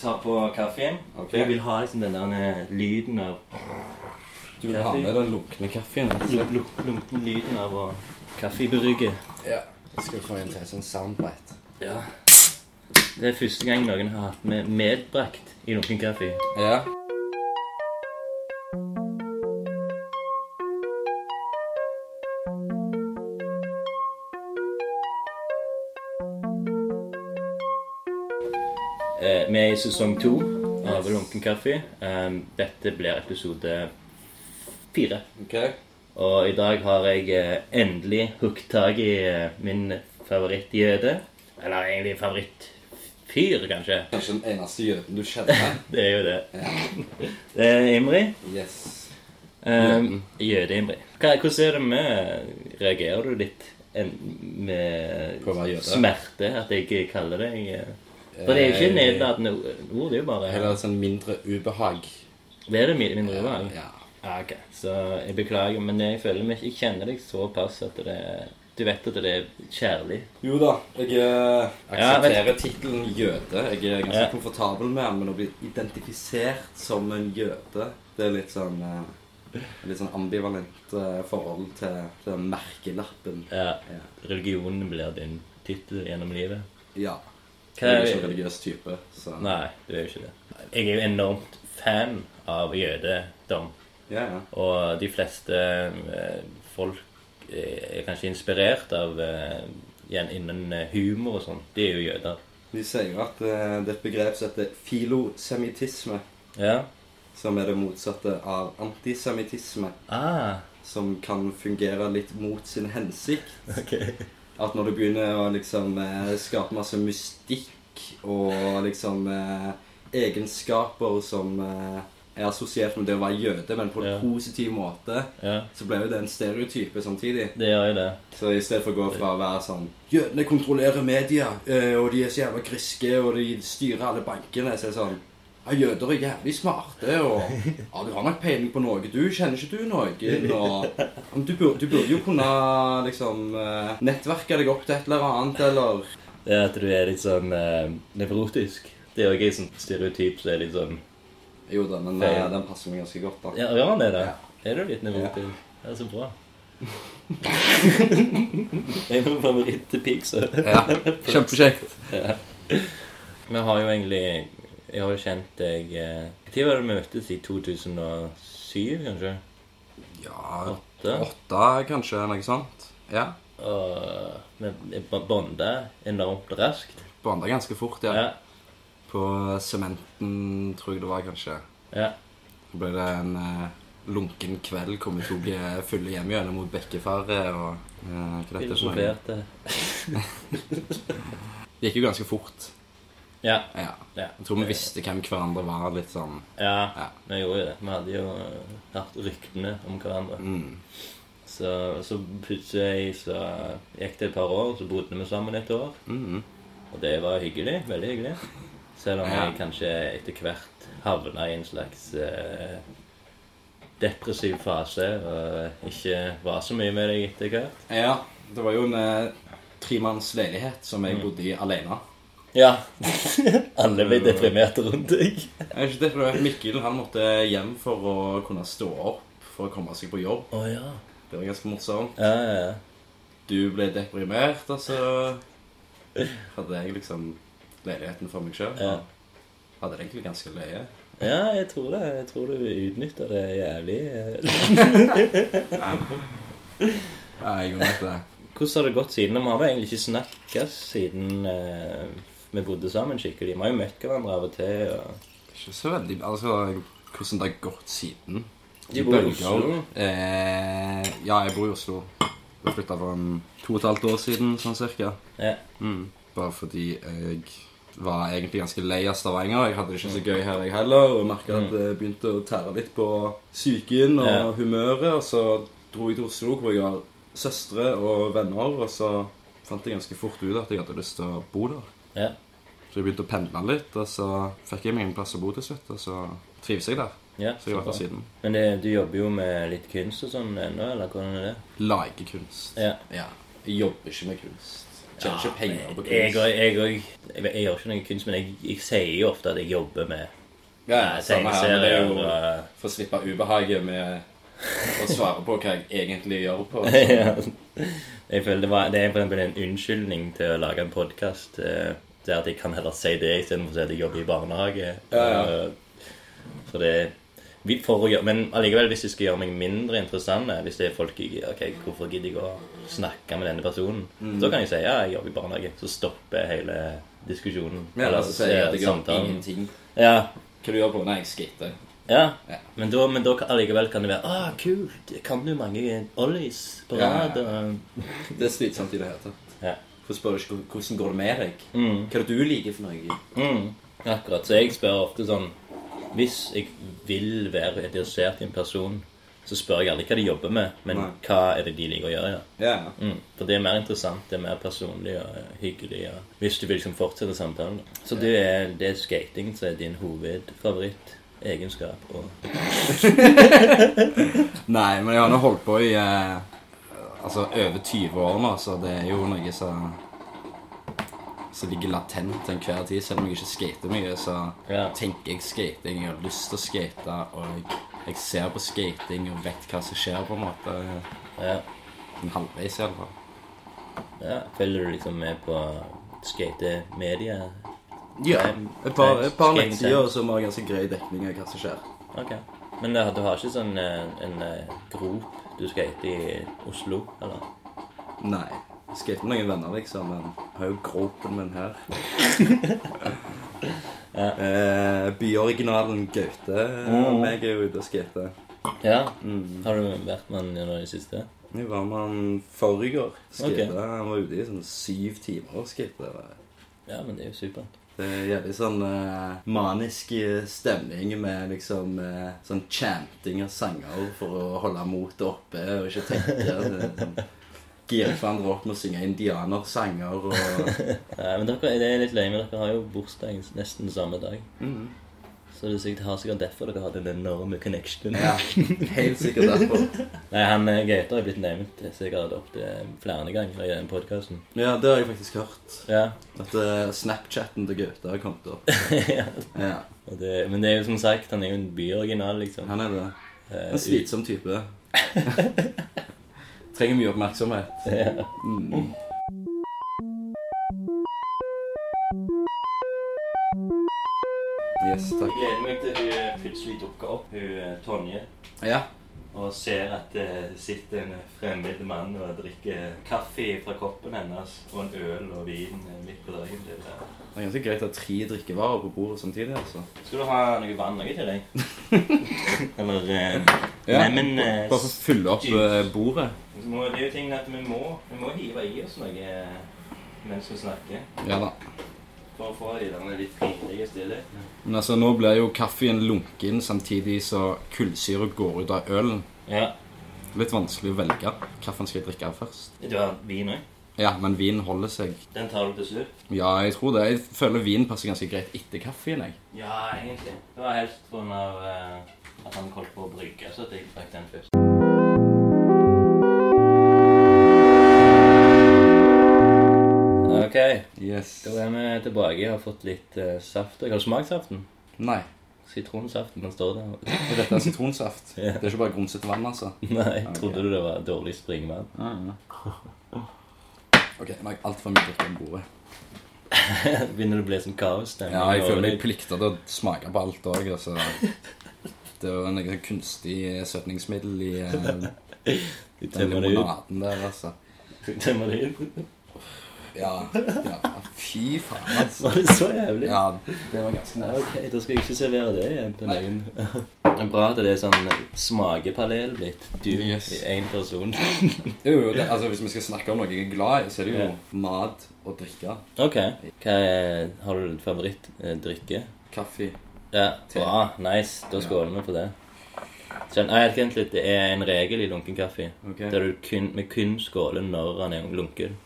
tar på kaffen. Okay. Jeg vil ha liksom den der eh, lyden av Du vil ha med den lunkne kaffen? lu- lu- lyden av å kaffebrygge. Ja. Jeg skal få en til sånn soundbite. Ja. Det er første gang noen har hatt med medbrakt i noen kaffe. Ja. Er i sesong to av Lunken kaffe. Um, dette blir episode fire. Okay. Og i dag har jeg eh, endelig hooket tak i eh, min favorittjøde. Eller egentlig favorittfyr, kanskje. Kanskje den eneste jøden du kjenner? Det er jo det. ja. Det er Imri. Yes. Um, Jøde-Imri. Hvordan er det med Reagerer du litt en, med smerte at jeg kaller deg eh, For det er jo ikke Eh, nedlatende ord, det er jo bare Eller sånn mindre ubehag. Det er det mindre ubehag? Ja. Ja, ok. Så jeg beklager, men jeg føler meg Jeg kjenner deg såpass at det Du vet at det er kjærlig. Jo da, jeg eh, Ja, aksepterer tittelen jøde. Jeg er ganske Ja. komfortabel med den, men å bli identifisert som en jøde, det er litt sånn eh, Litt sånn ambivalent eh, forhold til, til merkelappen. Ja. Ja. Religionen blir din tittel gjennom livet. ja. Hva Jeg er- er ikke en religiøs type, så Nei, du er jo ikke det. Jeg er jo enormt fan av jødedom. Ja, ja. Og de fleste eh, folk er kanskje inspirert av eh, igjen innen eh, humor og sånn. De er jo jøder. De sier at eh, det er et begrep som heter filosemittisme, Ja. som er det motsatte av antisemittisme, Ah, som kan fungere litt mot sin hensikt. ok. At når du begynner å liksom eh, skape masse mystikk og liksom eh, egenskaper som eh, er assosiert med det å være jøde, men på en Ja. positiv måte, Ja, så ble jo det en stereotype samtidig. det gjør jo det. Så i stedet for å gå fra å være sånn Jødene kontrollerer media, og de er så jævla griske, og de styrer alle bankene, så er det sånn ja, jøder er jævlig smarte, og ja, du har nok peiling på noe. Du kjenner ikke du noen, og du, burde, du burde jo kunne liksom eh, nettverke deg opp til et eller annet, eller Det at du er litt sånn eh, nevrotisk. Det er jo en sånn stereotyp som er litt sånn Jo da, men Feil. eh, den passer meg ganske godt, da. Ja, gjør han det, da? Ja. Er du litt nevrotisk? Det er så bra. jeg er min favoritt-pizza. Ja, kjempekjekt. Ja. Vi har jo egentlig Jeg har kjent deg eh, Når var det vi møttes? I 2007, kanskje? Ja, Åtte? åtte kanskje, noe sånt. Ja. Og vi bonda enormt raskt. Bonda ganske fort, ja. Ja. På sementen, tror jeg det var, kanskje. ja. Så ble det en eh, lunken kveld hvor vi tok eh, fulle hjem gjennom mot Bekkefaret og eh, hva dette er. Det gikk jo ganske fort. Ja. Ja. Ja. Jeg tror vi visste hvem hverandre var, litt sånn ja. Ja. Vi gjorde jo det. Vi hadde jo hørt ryktene om hverandre. mm. Så, så plutselig så gikk det et par år, så bodde vi sammen et år. Mm. Og det var hyggelig. Veldig hyggelig. Selv om jeg kanskje etter hvert havna i en slags eh, depressiv fase og ikke var så mye med deg etter hvert. Ja. Det var jo en eh, tremanns leilighet som Mm. jeg bodde i alene. Ja. Alle ble deprimerte rundt deg. Jeg er ikke deprimert. Mikkel han måtte hjem for å kunne stå opp for å komme seg på jobb. Å ja. Det var ganske morsomt. Ja, ja, ja. Du ble deprimert, og så hadde jeg liksom leiligheten for meg sjøl. Ja. Hadde det egentlig ganske løye. Ja, jeg tror det. Jeg tror du utnytta det jævlig. Nei, Ja, jeg gjorde det. Hvordan har det gått siden? Vi har vel egentlig ikke snakka siden eh, vi bodde sammen skikkelig. Vi har jo møtt hverandre av og til. Og... Ikke så veldig Altså, hvordan det har gått siden. De bor i Oslo. Eh, ja, jeg bor i Oslo. Jeg flytta for en to og et halvt år siden, sånn cirka. Ja. Mm. Bare fordi jeg var egentlig ganske lei av Stavanger. Jeg hadde det ikke så gøy her, jeg heller. Og merka at det begynte å tære litt på psyken og Ja. humøret. Og så dro jeg til Oslo, hvor jeg har søstre og venner. Og så fant jeg ganske fort ut at jeg hadde lyst til å bo der. Ja. Så jeg begynte å pendle litt, og så fikk jeg meg en plass å bo til slutt. Og så trives jeg der. ja Så jeg har vært der siden. Men det, du jobber jo med litt kunst og sånn ennå, eller hvordan er det? Lage kunst. Ja. Ja. Jeg jobber ikke med kunst. Tjener ikke penger på kunst. Jeg, jeg, jeg, jeg gjør ikke noe kunst, men jeg, sier jo ofte at jeg jobber med Ja, eh, samme her, men det er jo og- for å slippe ubehaget med å svare på hva jeg egentlig gjør på. ja. Jeg føler det, var, det er en unnskyldning til å lage en podkast. Der at jeg kan heller si det istedenfor å si at jeg jobber i barnehage. Ja, ja. Eh, Så det for å gjøre, Men allikevel, hvis jeg skal gjøre meg mindre interessant Hvis det er folk jeg Ok, hvorfor gidder jeg å snakke med denne personen? Mm. Så kan jeg si ja, jeg jobber i barnehage. Så stopper hele diskusjonen. Men Eller så sier jeg at jeg gjør ingenting. Ja, Hva du gjør på? Nei, jeg skater. ja. Ja. Men da, men da allikevel kan det være ah, kult, kan du mange ollies på Ja. rad? og- Det er slitsomt i det hele tatt. Ja. For spør du ikke hvordan går det med deg? Mm. Hva er det du liker for noe? Mm, akkurat. Så jeg spør ofte sånn Hvis jeg vil være interessert i en person, så spør jeg aldri hva de jobber med, men Nei. hva er det de liker å gjøre. ja. Yeah. Mm, for det er mer interessant, det er mer personlig og hyggelig. Og hvis du vil liksom fortsette samtalen. Så det er, det er skating som er din hovedfavoritt-egenskap. Og Nei, men jeg har nå holdt på i eh, altså over 20 år nå, så det er jo noe som som ligger latent til enhver tid. Selv om jeg ikke skater mye, så Ja. tenker jeg skating. Jeg har lyst til å skate, og jeg, jeg ser på skating og vet hva som skjer, på en måte. ja, En halvveis, i alle fall. ja, følger du liksom med på skatemedia? Ja. Et par, et par nettsider som har ganske grei dekning av hva som skjer. Ok. Men du har ikke sånn en, en eh, grop du skater i Oslo, eller? Nei. Jeg skater med noen venner, liksom, men jeg har jo gropen min her. eh, byoriginalen Gaute og meg er jo ute og skater. Ja. Har du vært med han gjennom i det siste? Jeg var med han forrige år. Skate. Okay. Han var ute i sånn syv timer og skate. Ja, men det er jo supert. Jævlig sånn uh, manisk stemning med liksom uh, sånn chanting av sanger for å holde motet oppe og ikke tenke. Er sånn, Gire hverandre opp med å synge indianersanger og Ja, men dere, det er litt løye, men dere har jo bursdag nesten samme dag. Så det er sikkert, har sikkert derfor dere har den enorme connectionen. Ja, helt sikkert derfor. Nei, han eh, Gaute har blitt nevnt sikkert opp til flere ganger i den podkasten. Ja, det har jeg faktisk hørt. Ja. At uh, Snapchatten til Gaute har kommet opp. ja. Ja, det, men det er jo som sagt, han er jo en byoriginal, liksom. han er det. Eh, En slitsom type. Trenger mye oppmerksomhet. Ja. Mm. Yes, takk. Jeg gleder meg til hun plutselig dukker opp, hun eh, Tonje. Ja. Og ser at det sitter en fremmed mann og drikker kaffe fra koppen hennes og en øl og vin midt på dagen. Det er- Det er ganske greit å ha tre drikkevarer på bordet samtidig, altså. Skal du ha noe vann noe til deg? Eller eh, Ja, lemon eh, Bare for å fylle opp eh, bordet. Må, Det er jo ting at vi må, vi må hive i oss noe eh, mens vi snakker. Ja da. For å få den litt pinlige stillheten. Men altså, nå blir jo kaffen lunken samtidig så kullsyre går ut av ølen. Ja. Litt vanskelig å velge hvilken skal jeg drikke først. Du har vin òg? Ja, men vin holder seg. Den tar du til slutt? Ja, jeg tror det. Jeg føler vin passer ganske greit etter kaffen, jeg. Ja, egentlig. Det var helst pga. Uh, at han holdt på å brygge, så jeg fikk den først. Ok, Yes. da er vi tilbake. Jeg har fått litt eh, saft. Har du smakt saften? Nei. Sitronsaften, den står der. Og dette er sitronsaft. Ja. Det er ikke bare grumsete vann, altså. Nei, trodde du det var dårlig springvann? Ok, nå har jeg altfor mye drikke på bordet. Begynner det å bli sånn kaos? Ja, jeg føler jeg plikter til å smake på alt òg, altså. Det er jo noe kunstig søtningsmiddel i eh, De den tømmer det ut. limonaden der, altså. Tømmer det ut. Ja, ja. Fy faen, altså. Var det så jævlig? Ja, det var ganske nært. Ok, da skal jeg ikke servere det igjen til noen. Det er bra at det er sånn smakepanel blitt. Du Yes. i én person. Jo, jo, det, altså Hvis vi skal snakke om noe jeg er glad i, så er det jo Ja. mat og drikke. Ok. Hva er, har du favorittdrikke? Kaffe. Ja, bra. Nice. Da skåler vi for det. Sånn, jeg vet egentlig det er en regel i lunken kaffe. Ok. Der du kun, vi kun skåler når han er lunken.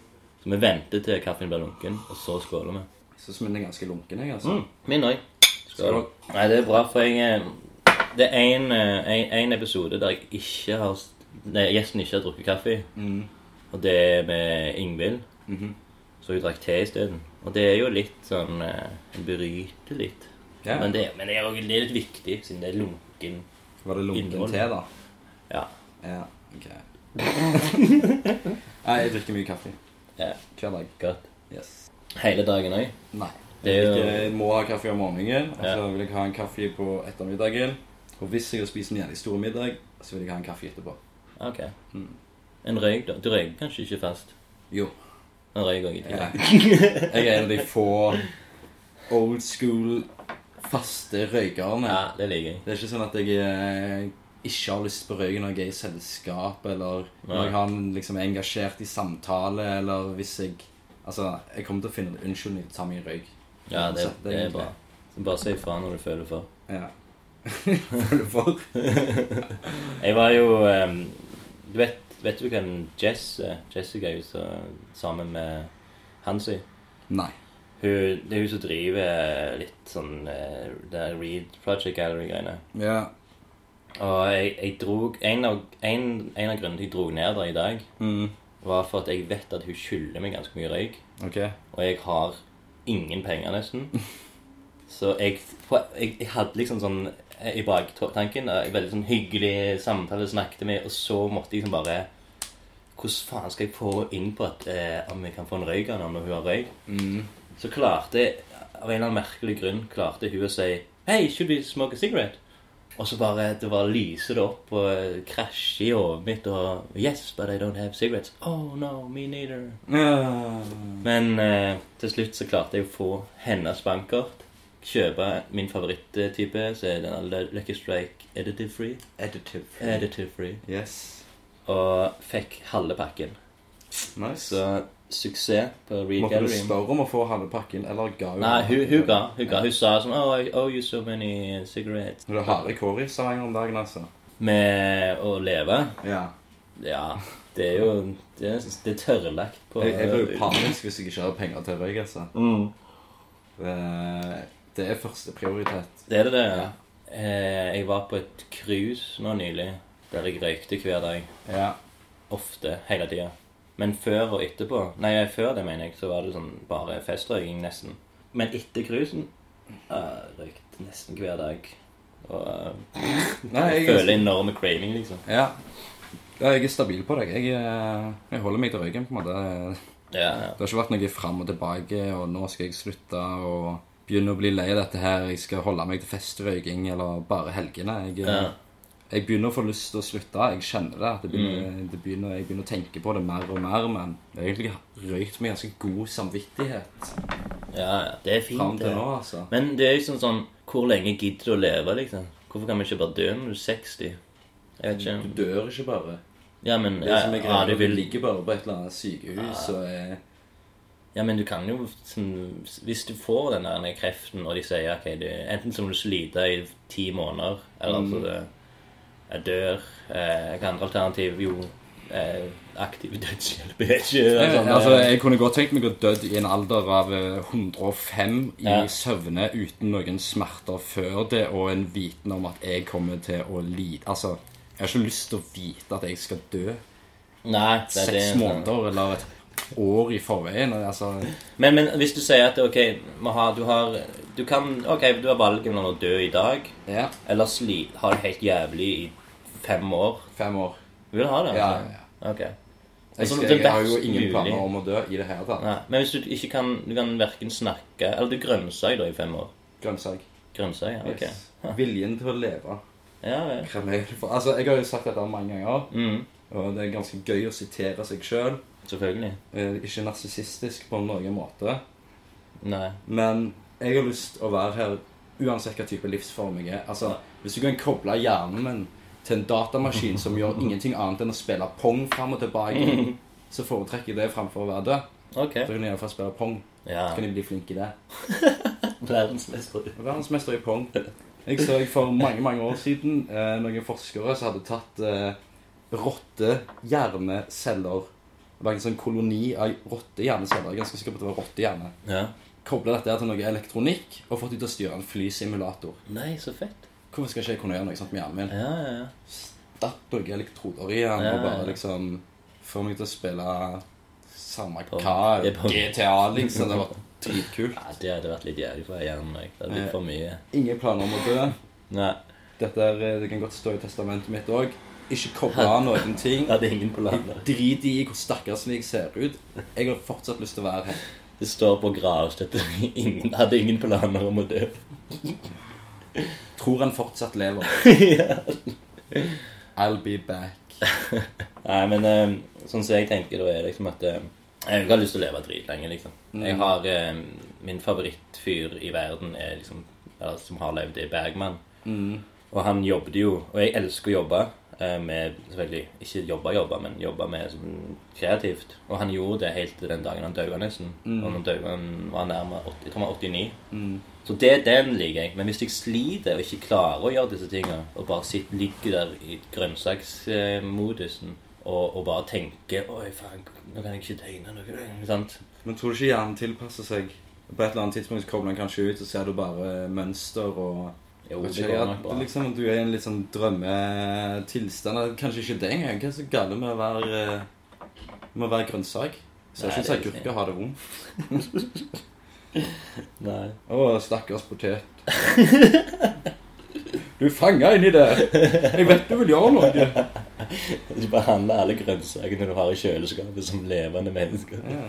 Så vi venter til kaffen blir lunken, og så skåler vi. Jeg syns min er ganske lunken, jeg, altså. Mm, min òg. Skål. Nei, det er bra, for jeg eh, Det er en, eh, episode der jeg ikke har Nei, gjesten ikke har drukket kaffe. Mm. Og det er med Ingvild. Mhm. Så hun drakk te isteden. Og det er jo litt sånn eh, En bryter litt. Ja. Men det, men det er jo litt viktig, siden det er lunken. Var det lunken Innhold. te, da? Ja. Ja, ok. Nei, jeg drikker mye kaffe. Ja. Hver dag. Godt. Yes. Hele dagen òg. Nei. Jeg, er jo- jeg må ha kaffe om morgenen, og så vil jeg ha en kaffe på ettermiddagen. Og hvis jeg har spist en jævlig stor middag, så vil jeg ha en kaffe etterpå. Ok. Mm. En røyk, da? Du røyker kanskje ikke fast? Jo. En røyk òg i tillegg. Jeg er en av de få old school, faste røykerne. Ja, det liker jeg. Det er ikke sånn at jeg eh, ikke har lyst på røyken når jeg er i selskap, eller når jeg har liksom, er engasjert i samtale, eller hvis jeg Altså, jeg kommer til å finne en unnskyldning til å ta meg en røyk. Ja, det, det er bra. Så bare si ifra når du føler for. Ja. Føler for. Jeg var jo um, Du vet, vet du hvem Jess er? Jessica er jo sammen med Hansi. Nei. Hun, det er hun som driver litt sånn uh, Det Reed Project Gallery-greiene. Ja. Og jeg, jeg drog en av, en, en av grunnene til jeg dro ned der i dag, Mm. var for at jeg vet at hun skylder meg ganske mye røyk. Ok. Og jeg har ingen penger, nesten. Så jeg, jeg, jeg hadde liksom sånn i baktanken en veldig sånn hyggelig samtale snakket med, og så måtte jeg liksom bare Hvordan faen skal jeg få inn på at eh, om jeg kan få en røyk av henne når hun har røyk? Mm. Så klarte Av en eller annen merkelig grunn klarte hun å si Hei, should we smoke a cigarette? Og så bare det var lyser det opp og eh, krasjer i hodet mitt og Yes, but I don't have cigarettes. Oh no, me neither. Uh. Men eh, til slutt så klarte jeg å få hennes bankkort. Kjøpe min favoritttype, så er den Lucky Strike Editive Free. Additive. Editive Free. Yes. Og fikk halve pakken. Nice. Så suksess på Reed Måtte du spørre om å få halve pakken, eller ga hun? Nei, hun, hun ga. Hun ga. Hun sa sånn Oh, I owe you so many cigarettes. Du har harde kårrisanger om dagen, altså. Med å leve. Ja. Ja. Det er jo Det er, det er tørrlagt på Jeg, jeg blir jo panisk hvis jeg ikke har penger til røyk, altså. Mm. Det, det er første prioritet. Det er det, det. Ja. Eh, jeg var på et cruise nå nylig der jeg røykte hver dag. Ja. Ofte. Hele tida. Men før og etterpå Nei, før det, mener jeg, så var det sånn bare festrøyking, nesten. Men etter cruisen uh, røykte nesten hver dag. Og uh, Nei, jeg føler enorme craving, liksom. Ja. ja. Jeg er stabil på deg. Jeg, eh, jeg holder meg til røyken, på en måte. Ja, ja. Det har ikke vært noe fram og tilbake, og nå skal jeg slutte og begynne å bli lei av dette her. Jeg skal holde meg til festrøyking eller bare helgene. Jeg, Ja. Jeg begynner å få lyst til å slutte. Jeg kjenner det. det begynner, Mm. det begynner, Jeg begynner å tenke på det mer og mer, men jeg har egentlig røykt med ganske god samvittighet ja, ja. Det er fint, det. nå, altså. Men det er jo sånn sånn Hvor lenge gidder du å leve, liksom? Hvorfor kan vi ikke bare dø når du er 60? Jeg vet ikke. Du dør ikke bare. Ja, men Det ja, som er ja, greia, du du vil ligger bare på et eller annet sykehus og er Ja, men du kan jo sånn, Hvis du får den der kreften, og de sier ok, du, enten så må du slite i ti måneder, eller Mm. altså det, jeg dør eh, Hva andre alternativ? Jo, eh, aktiv dødshjelp er ikke Altså, altså, jeg kunne godt tenkt meg å dødd i en alder av eh, 105 i Ja. søvne uten noen smerter før det, og en viten om at jeg kommer til å lide Altså, jeg har ikke lyst til å vite at jeg skal dø Nei, det, er seks det, måneder eller et år i forveien. Altså, Men, men hvis du sier at ok, ha, du har Du kan Ok, du har valget mellom å dø i dag ja, eller sli, ha det helt jævlig i fem år. fem år. Du vil ha det? Ja, altså? ja, ja. Ok. Jeg, Altså, jeg, jeg har jo ingen mulig. planer om å dø i det hele tatt. Nei, men hvis du ikke kan Du kan verken snakke Eller du grønnsak da i fem år. Grønnsak. Grønnsak, ja. Ok. Yes. Viljen til å leve. Ja, ja. Er Altså, jeg har jo sagt dette mange ganger, Mm, og det er ganske gøy å sitere seg sjøl. selvfølgelig. Ikke narsissistisk på noen måte. Nei. Men jeg har lyst å være her uansett hva type livsform jeg er. Altså, Hvis du kan koble hjernen min til en datamaskin som gjør ingenting annet enn å spille pong fram og tilbake, så foretrekker jeg det framfor å være død. Ok. Da kan jeg iallfall spille pong. Ja. Så kan jeg bli flink i det. Verdensmester. Verdensmester i pong. Jeg så for mange mange år siden eh, noen forskere som hadde tatt eh, rottehjerneceller var en sånn koloni av rottehjerneceller. Jeg er ganske sikker på at det var rottehjerne. Ja. Kobla dette til noe elektronikk og fått ut til å styre en flysimulator. Nei, så fett. Hvorfor skal ikke jeg kunne gjøre noe sånt med hjernen min? Ja, ja, ja. Stapp noen elektroder i den og bare liksom få meg til å spille Samme hva. GTA, liksom. Det var dritkult. Ja, det hadde vært litt jævlig for hjernen. jeg. Det hadde blitt for mye. Ingen planer om å dø. Nei. Dette er, eh, det kan godt stå i testamentet mitt òg. Ikke koble av noen ting. Hadde ingen planer. Drit i hvor stakkarslig jeg ser ut. Jeg har fortsatt lyst til å være her. Det står på gravstøtten. ingen hadde ingen planer om å dø. Tror han fortsatt lever. I'll be back. Nei, men eh, sånn som jeg tenker, da er liksom at eh, jeg har lyst til å leve dritlenge, liksom. Jeg har eh, Min favorittfyr i verden er liksom eller, som har levd, er Bergman. Og han jobbet jo Og jeg elsker å jobbe med Selvfølgelig ikke jobbe, jobbe, men jobbe med sånn kreativt. Og han gjorde det helt til den dagen han døde, nesten. Og han han var nærmere 80, jeg tror han var 89. Så det, den liker jeg. Men hvis jeg sliter og ikke klarer å gjøre disse tingene, og bare sitter, ligger der i grønnsaksmodusen og, og bare tenker Oi, faen, nå kan jeg ikke tegne noe. Sant? Men tror du ikke hjernen tilpasser seg? På et eller annet tidspunkt kommer den kanskje ut, og ser du bare mønster og Jo, det går nok bra. det er liksom, Du er i en litt sånn drømmetilstand. Kanskje ikke det engang. Hva er så galt med å være, eh, med å være grønnsak? Ser ikke ut som er agurker har det vondt. Nei. Å, stakkars potet. Du er fanga inni det. Jeg vet du vil gjøre noe. Du behandler alle grønnsakene du har i kjøleskapet, som levende mennesker. Ja.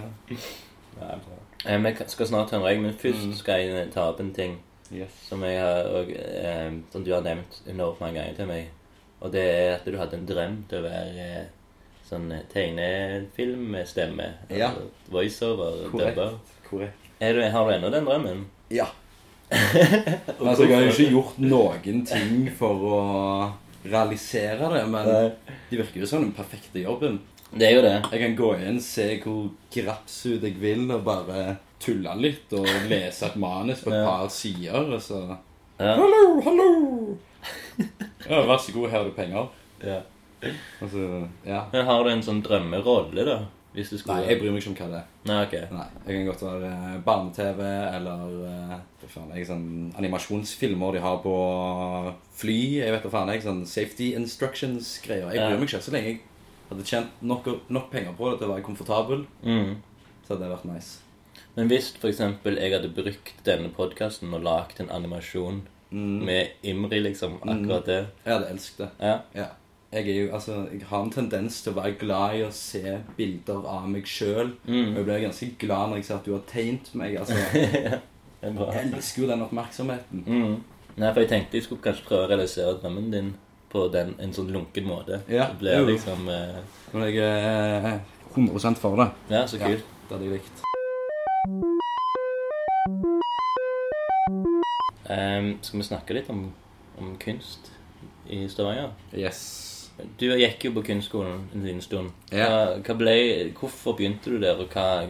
Nei, bra. Eh, Vi skal snart høre, jeg, men først skal jeg ta opp en ting Yes. som, jeg har, og, eh, som du har nevnt enormt mange ganger til meg. Og det er at du hadde en drøm til å være eh, sånn tegnefilm-stemme. Ja. Altså, Voiceover. Korrekt. dubber. Korrekt. Du, har du ennå den drømmen? Ja. altså, jeg har jo ikke gjort noen ting for å realisere det, men Nei. det virker jo som den perfekte jobben. Det er jo det. Jeg kan gå inn, se hvor grapsut jeg vil, og bare tulle litt og lese et manus på et Ja. par sider, og så Ja. Hallo, hallo! Ja, vær så god, her er det penger. ja. Altså, ja. Men har du en sånn drømmerolle, da? Hvis du skulle Nei, jeg bryr meg ikke om hva det er. Nei, ok. Nei, Jeg kan godt være eh, barne-TV eller eh, hva faen, jeg, sånn animasjonsfilmer de har på fly. Jeg vet hva faen, jeg, sånn safety instructions-greier. Jeg Ja. bryr meg ikke. Så lenge jeg hadde tjent nok, nok penger på det til å være komfortabel, Mm. så hadde det vært nice. Men hvis eksempel jeg hadde brukt denne podkasten og lagd en animasjon med Imri, liksom, akkurat det Jeg hadde elsket det. Ja. Ja. Jeg, jo, altså, jeg har en tendens til å være glad i å se bilder av meg sjøl. Og jeg blir ganske glad når jeg ser at du har tegnet meg. Altså, er jeg elsker jo den oppmerksomheten. Mm. Nei, for jeg tenkte jeg skulle kanskje prøve å realisere drømmen din på den, en sånn lunken måte. Ja, Det ble jo. liksom eh, Men jeg er 100 for det. Ja, så Ja, kult. det hadde jeg likt. Ehm, skal vi snakke litt om, om kunst i Stavanger? Yes. Du gikk jo på kunstskolen en liten stund. Ja. Hva, hva ble, hvorfor begynte du der, og hva,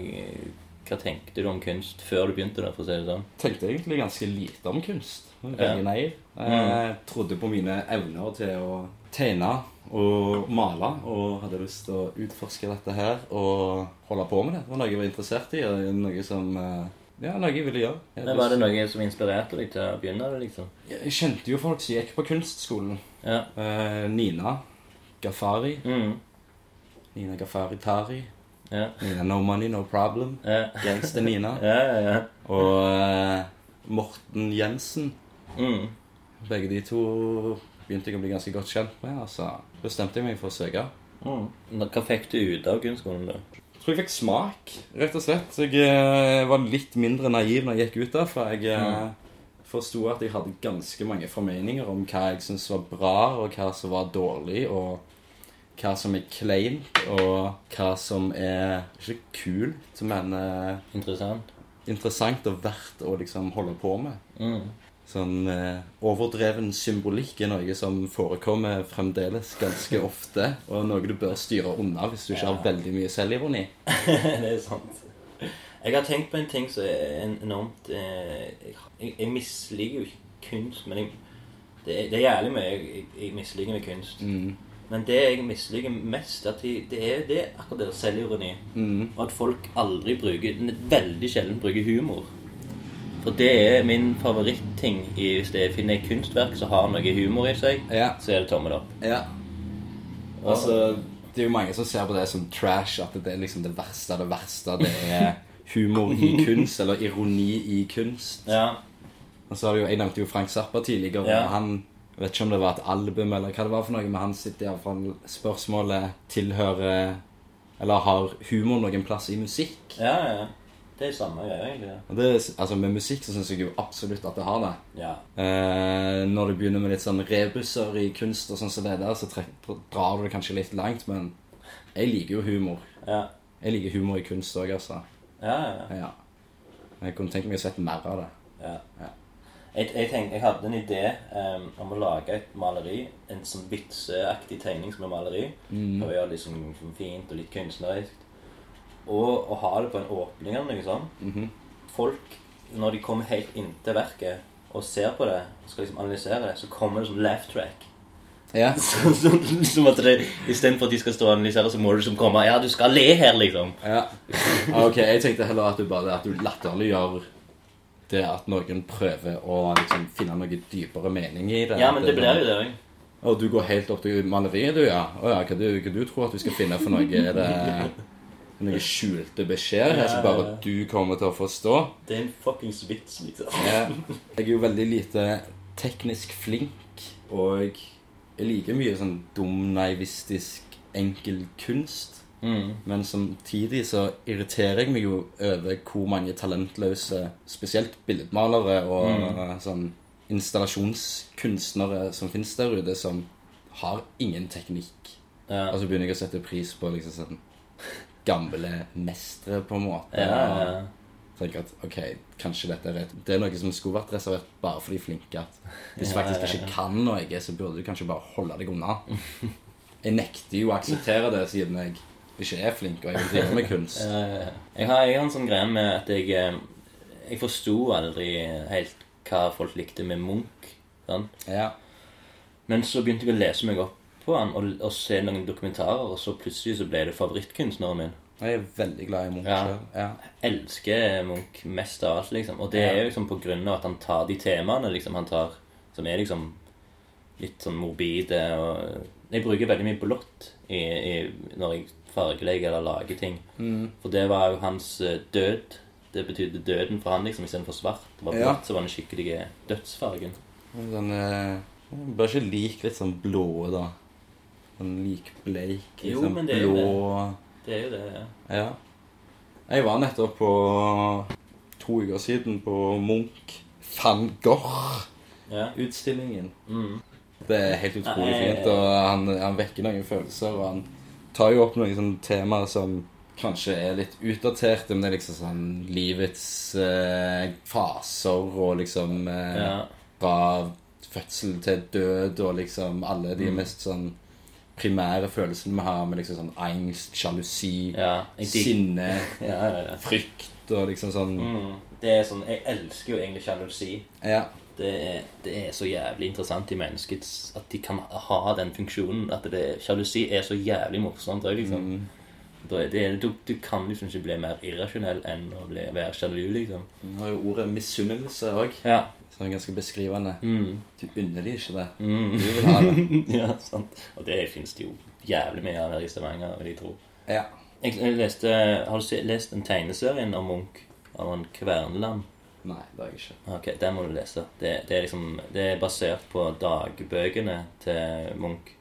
hva tenkte du om kunst før du begynte der, for å si det sånn? Tenkte egentlig ganske lite om kunst. Ja. Naiv. Jeg trodde på mine evner til å tegne og male, og hadde lyst til å utforske dette her og holde på med det. Det var noe jeg var interessert i, og noe som eh, Ja, noe jeg ville gjøre. Jeg, Men var det noe som inspirerte deg til å begynne det, liksom? jeg kjente jo folk som gikk på kunstskolen. Ja. Eh, Nina Gafari. Mm. Nina Gafari Tari. Ja. Nina No Money, No Problem. Ja. Gangster Nina. Ja, ja, ja. Og eh, Morten Jensen. Mm. Begge de to begynte jeg å bli ganske godt kjent med. og så bestemte jeg meg for å søke. Mm. Hva fikk du ut av kunstskolen, da? Jeg tror jeg fikk smak, rett og slett. Så jeg eh, var litt mindre naiv når jeg gikk ut derfra. Jeg mm. forsto at jeg hadde ganske mange formeninger om hva jeg syntes var bra, og hva som var dårlig, og hva som er kleint, og hva som er ikke kult, men eh, Interessant. interessant og verdt å liksom holde på med. Mm. Sånn eh, overdreven symbolikk er noe som forekommer fremdeles ganske ofte, og noe du bør styre unna hvis du ikke har veldig mye selvironi. det er sant. Jeg har tenkt på en ting som er enormt eh, Jeg, jeg misliker jo ikke kunst, men jeg, det, er, det er jævlig mye jeg, jeg, misliker med kunst. Men det jeg misliker mest, at de, det er det akkurat det selvironi. selvironi. Og at folk aldri bruker Veldig sjelden bruker humor. For det er min favoritting hvis jeg finner et kunstverk som har noe humor i seg, Ja. så er det tommel opp. Ja. Altså, Det er jo mange som ser på det som trash, at det er liksom det verste av det verste. Det er humor i kunst, eller ironi i kunst. Ja. Og så har du jo, Jeg nevnte jo Frank Zappa tidligere. Ja. han jeg vet ikke om det var et album eller hva det var for noe, men han sitter iallfall Spørsmålet tilhører Eller har humor noen plass i musikk? ja, ja. Det er samme greia, egentlig. ja. Og det, altså Med musikk så syns jeg jo absolutt at det har det. Ja. Eh, når du begynner med litt sånn rebusser i kunst og sånn som det der, så drar du det kanskje litt langt, men jeg liker jo humor. Ja. Jeg liker humor i kunst òg, altså. Ja, ja. Ja. Jeg kunne tenkt meg å sett mer av det. ja. Ja. Jeg, jeg, tenkte, jeg hadde en idé um, om å lage et maleri. En sånn vitseaktig tegning som er maleri. Mm. Og gjøre det liksom fint og litt kunstnerisk. Og å ha det på en åpning eller noe sånt. Mhm. Folk, når de kommer helt inntil verket og ser på det og skal liksom analysere det, så kommer det som laugh track. Ja. Så, så, som at det, Istedenfor at de skal stå og analysere, så må du liksom komme Ja, du skal le her, liksom. ja. Ok, jeg tenkte heller at du bare at du latterliggjør det at noen prøver å liksom finne noe dypere mening i det. Ja, men det, det blir jo det òg. Og du går helt opp til maleriet, du, ja. Å ja, hva du, hva du tror at vi skal finne for noe? Er det noen skjulte beskjeder her som bare du kommer til å forstå? Det er en fuckings vits, liksom. Jeg er jo veldig lite teknisk flink, og jeg liker mye sånn dum, naivistisk, enkel kunst. Mm. Men samtidig så irriterer jeg meg jo over hvor mange talentløse, spesielt billedmalere og sånn installasjonskunstnere som finnes der ute, som har ingen teknikk. Ja. Og så begynner jeg å sette pris på liksom sånn gamle mestere, på en måte. Ja, ja. Tenker at ok, kanskje dette er, rett. det er noe som skulle vært reservert bare for de flinke. At hvis du faktisk ikke kan noe, så burde du kanskje bare holde deg unna. Jeg nekter jo å akseptere det, siden jeg ikke er flink, og jeg vil drive med kunst. Jeg har, jeg har en sånn greie med at jeg eh, Jeg forsto aldri helt hva folk likte med Munch. Sånn. Ja. Men så begynte jeg å lese meg opp på han og, og se noen dokumentarer, og så plutselig så ble det favorittkunstneren min. Jeg er veldig glad i Munch Ja. Ja. elsker Munch mest av alt, liksom. Og det Ja. er jo liksom på grunn av at han tar de temaene liksom han tar, som er liksom litt sånn morbide og Jeg bruker veldig mye blått i, i, når jeg fargelegger eller lager ting. Mm. For det var jo hans eh, død. Det betydde døden for han liksom istedenfor svart. Det var Ja. blått, så var den skikkelige dødsfargen. Den eh, Bare ikke lik litt sånn blå, da. Sånn likbleik. Litt Jo, sånn men det er jo det. Det er jo det. ja. Ja. Jeg var nettopp på to uker siden på Munch van Gogh-utstillingen. Ja. Mm. Det er helt utrolig Nei. fint, og han, han vekker noen følelser. Og han tar jo opp noen sånne temaer som kanskje er litt utdaterte, men det er liksom sånn livets eh, faser og liksom eh, Ja. Fra fødsel til død og liksom alle Mm. de mest sånn primære følelsene vi har, med liksom sånn angst, sjalusi, ja. Sinne, ja, ja, ja. frykt og liksom sånn Mm. Det er sånn Jeg elsker jo egentlig sjalusi. Ja. Det er, det er så jævlig interessant i mennesket At de kan ha den funksjonen. At sjalusi er så jævlig morsomt òg, liksom. Mm. Det, du, du kan liksom ikke bli mer irrasjonell enn å bli, være sjalu, liksom. Du har jo ordet misunnelse òg, Ja. som er ganske beskrivende. Mm. Du unner dem ikke det. Mm. Du vil ha det. ja, sant. Og det finnes det jo jævlig mye av her i Stavanger, vil jeg tro. Ja. Jeg, leste, har du lest den tegneserien om Munch? Av han Kverneland? Nei, det har jeg ikke. Ok, den må du lese. Det, det, er liksom, det er basert på dagbøkene til Munch.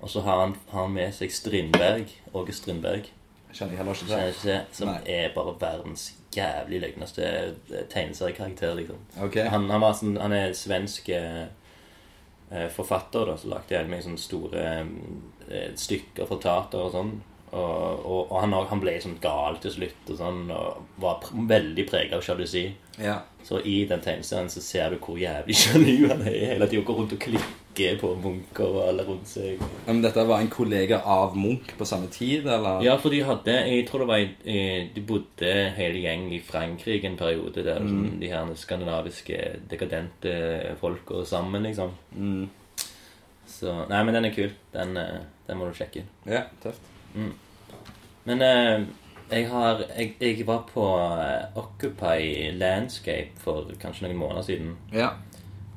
Og så har han, har han med seg Strindberg, Åge Strindberg, Kjenner jeg heller ikke til. ikke til, som Nei. er bare verdens jævlig løgneste eh, tegneseriekarakter, liksom. Okay. Han, han, var sånn, han er svensk eh, eh, forfatter, da, så lagde jeg meg sånne store eh, stykker for teater og sånn. Og, og, og han, han ble sånn gal til slutt og sånn, og var pr veldig preget av sjalusi. Ja. Så i den tegneserien så ser du hvor jævlig sjalu han er hele tida. Går rundt og klikker på Munch og alle rundt seg. Men dette var en kollega av Munch på samme tid, eller? Ja, for de hadde Jeg tror det var i, i- De bodde hele gjeng i Frankrike en periode der sånn, de her skandinaviske dekadente folka sammen, liksom. Mm. Så Nei, men den er kul. Den, eh, den må du sjekke. Ja, tøft. Men eh, jeg har jeg, jeg var på eh, Occupy Landscape for kanskje noen måneder siden. Ja.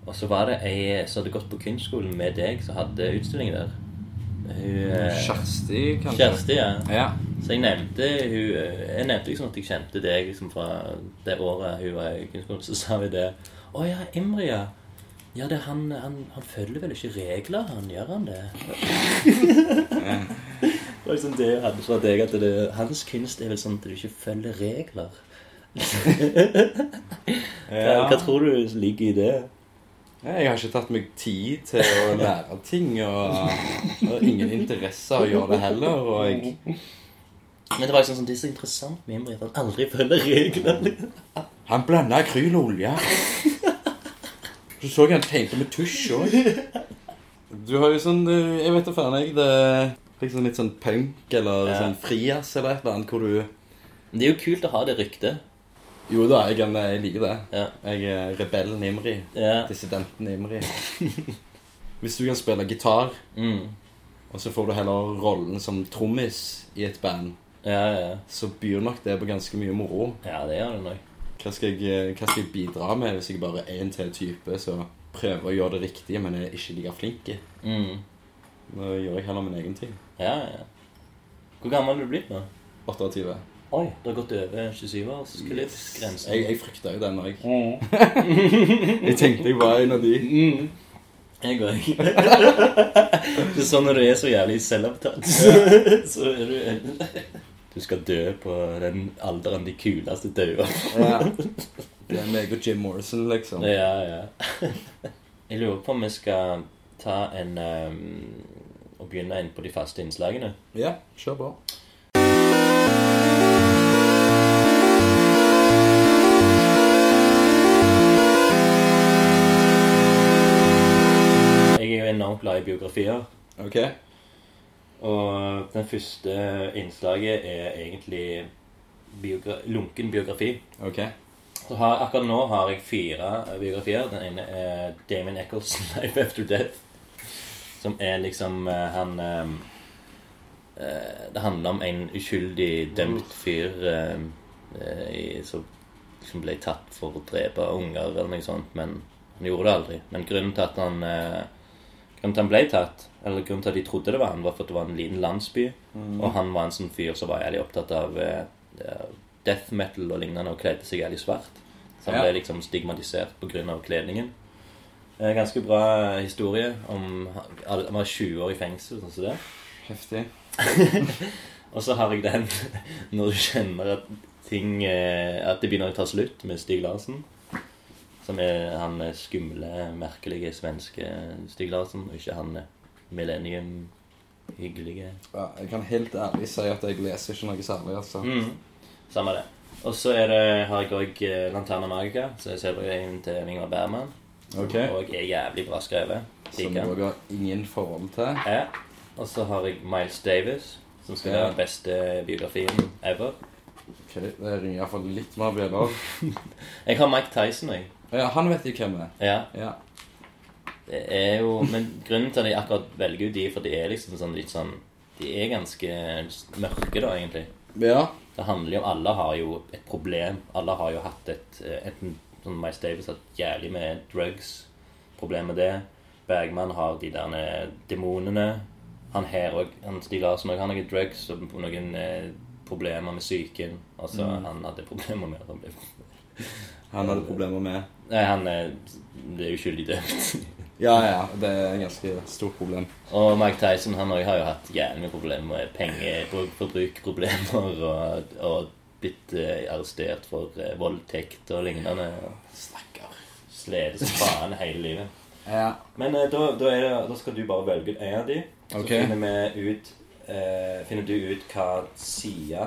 Og så var det ei som hadde gått på kunstskolen med deg, som hadde utstilling der. Hun eh, Kjersti, kanskje? Kjersti, ja. Ja. Så jeg nevnte hun eh, Jeg nevnte liksom at jeg kjente deg liksom fra det året hun var i kunstskolen. Så sa vi det. Å ja, Imri, ja. Ja, det han, han, han følger vel ikke regler, han gjør han det? det var liksom det jeg hadde fra deg, at det, hans kunst er vel sånn at du ikke følger regler. ja. hva tror du ligger i det? Jeg har ikke tatt meg tid til å lære ting, og, har ingen interesse av å gjøre det heller. Og jeg Men det var liksom sånn, det er så interessant med Imri at han aldri følger reglene. Han blanda akryl og olje. Så så jeg han tegnte med tusj òg. Du har jo sånn eh, Jeg vet da faen, jeg. Det er liksom litt sånn punk eller Ja. sånn frijazz eller et eller annet hvor du det er jo kult å ha det ryktet. Jo da, jeg, kan- jeg liker det. Ja. Jeg er rebellen Imri. Ja. Dissidenten Imri. Hvis du kan spille gitar, Mm. og så får du heller rollen som trommis i et band, Ja, så byr nok det på ganske mye moro. Ja, det gjør det nok. Hva skal, jeg, hva skal jeg bidra med hvis jeg bare er en til type som prøver å gjøre det riktige, men er ikke like flink? Mm. Da gjør jeg heller min egen ting. Ja, ja. Hvor gammel er du blitt nå? 28. Oi, det har gått over 27-årsgrensen. Jeg, jeg frykta jo den òg. jeg tenkte jeg var en av de. Mm. Jeg òg. det er sånn når du er så jævlig selvopptatt, så er du Du skal dø på den alderen de kuleste dauer. Ja. Det er meg og Jim Morrison, liksom. Ja, ja. Jeg lurer på om vi skal ta en um, Og begynne inn på de faste innslagene. Ja, kjør på. Er glad i biografier. Ok. Og den første innslaget er egentlig biogra lunken biografi. Ok. Så har, akkurat nå har jeg fire biografier. Den ene er Damon Eccles' 'Life After Death'. Som er liksom eh, Han eh, eh, Det handler om en uskyldig dømt fyr som liksom ble tatt for å drepe unger eller noe sånt, men han gjorde det aldri. Men grunnen til at han Grunnen til han ble tatt, eller grunnen til at de trodde det var han, var for at det var en liten landsby. Og han var en sånn fyr som var jævlig opptatt av eh, death metal og lignende, og kledde seg jævlig svart. Så han Ja. ble liksom stigmatisert pga. kledningen. Uh, Ganske bra historie om Han var 20 år i fengsel, sånn som det. Heftig. Og så har jeg den når du kjenner at ting At det begynner å ta slutt med Stig Larsen. Som er han eh, skumle, merkelige svenske Stig Larsen, og ikke han eh, millennium hyggelige. Ja, jeg kan helt ærlig si at jeg leser ikke noe særlig, altså. Mm. Samme det. Og så har jeg òg Lanterna Magica, som er serien til Ingvar Bergman. Okay. Ok. Og er jævlig bra skrevet. Som den. har ingen forhold til. Ja. Og så har jeg Miles Davis, som skal være den beste biografien ever. Ok, Det ringer iallfall litt mer bjeller. Jeg har Mike Tyson, jeg. Ja, han vet jo hvem det er. Ja. Ja. Det er jo Men grunnen til at jeg akkurat velger ut de, for de er liksom sånn litt sånn De er ganske mørke, da, egentlig. Ja. Det handler jo om Alle har jo et problem. Alle har jo hatt et eh, Enten sånn Mice Davis har hatt jævlig med drugs. Problem med det. Bergman har de der eh, demonene. Han her òg. Han Stig Larsen òg. Han har noen drugs og noen eh, problemer med psyken. Altså, han hadde problemer med Han hadde problemer med Nei, han er, er uskyldig dømt. Ja, ja. Det er et ganske stort problem. Og Mike Tyson han har jo hatt jævlig problemer med pengeforbrukproblemer og, og blitt eh, arrestert for eh, voldtekt og lignende. Stakkar. Slede som faen hele livet. Ja. Men eh, da, da, det, da skal du bare velge en av de. Så okay. finner ut eh, Finner du ut hva side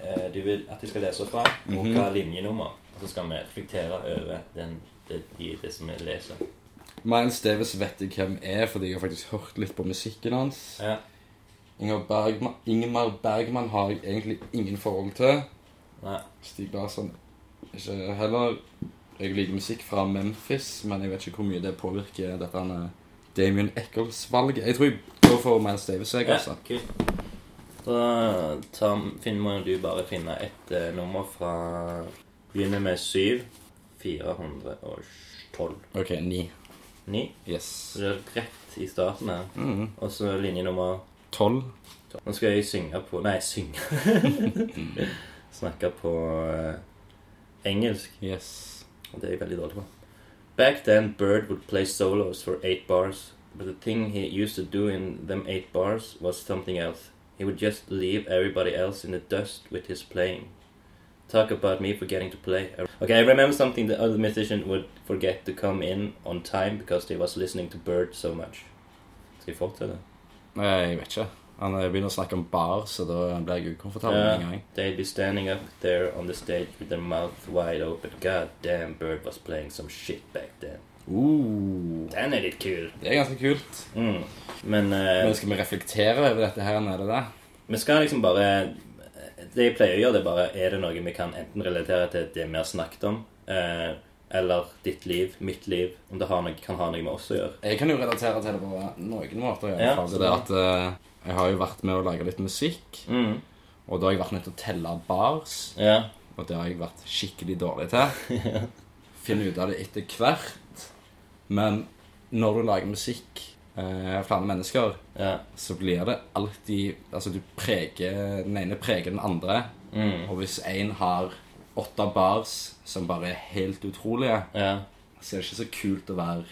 eh, du vil at de skal lese fra, og Mhm. hva linjenummer. Og så skal vi reflektere over den, det, det som vi leser. Miles Davis vet jeg hvem er, fordi jeg har faktisk hørt litt på musikken hans. Ja. Bergman, Ingemar Bergman har jeg egentlig ingen forhold til. Nei. Stig Larsson ikke heller. Jeg liker musikk fra Memphis, men jeg vet ikke hvor mye det påvirker dette han Damien Eccles-valget. Jeg tror jeg går for Miles Davis, jeg, Ja, altså. kult. Da tar, finner, må du bare finne et uh, nummer fra Begynner med 7. 412. Ok, ni. Ni. Yes. Så det er rett i starten her. Mm. Og så linje nummer Tolv. Nå skal jeg synge på Nei, synge. Snakke på eh, engelsk. Yes. Og det er jeg veldig dårlig på. Back then, Bird would play solos for eight bars. But the thing he used to do in them eight bars was something else. He would just leave everybody else in the dust with his playing. Talk about me forgetting to play. Okay, I remember something the other musician would forget to come in on time because they was listening to Bird so much. Skal vi fortsette? Nei, jeg vet ikke. Han eh, begynner å snakke om bar, så da blir jeg ukomfortabel med en gang. They'd be standing up there on the stage with their mouth wide open. God damn, Bird was playing some shit back then. Uh, Den er litt kul. det er ganske kult. Mm. Men uh, Men skal vi reflektere over dette her? nede det det? vi skal liksom bare Det jeg pleier å gjøre, det er bare Er det noe vi kan enten relatere til det vi har snakket om, eh, eller ditt liv, mitt liv, om det har noe, kan ha noe med oss å gjøre? Jeg kan jo relatere til det på noen måter. i Ja, hvert fall. så det at eh, Jeg har jo vært med å lage litt musikk, Mm. og da har jeg vært nødt til å telle bars. Ja. Og det har jeg vært skikkelig dårlig til. Finne ut av det etter hvert. Men når du lager musikk eh, flere mennesker, ja. så blir det alltid Altså, du preger Den ene preger den andre. Mm. Og hvis én har åtte bars som bare er helt utrolige, ja. så er det ikke så kult å være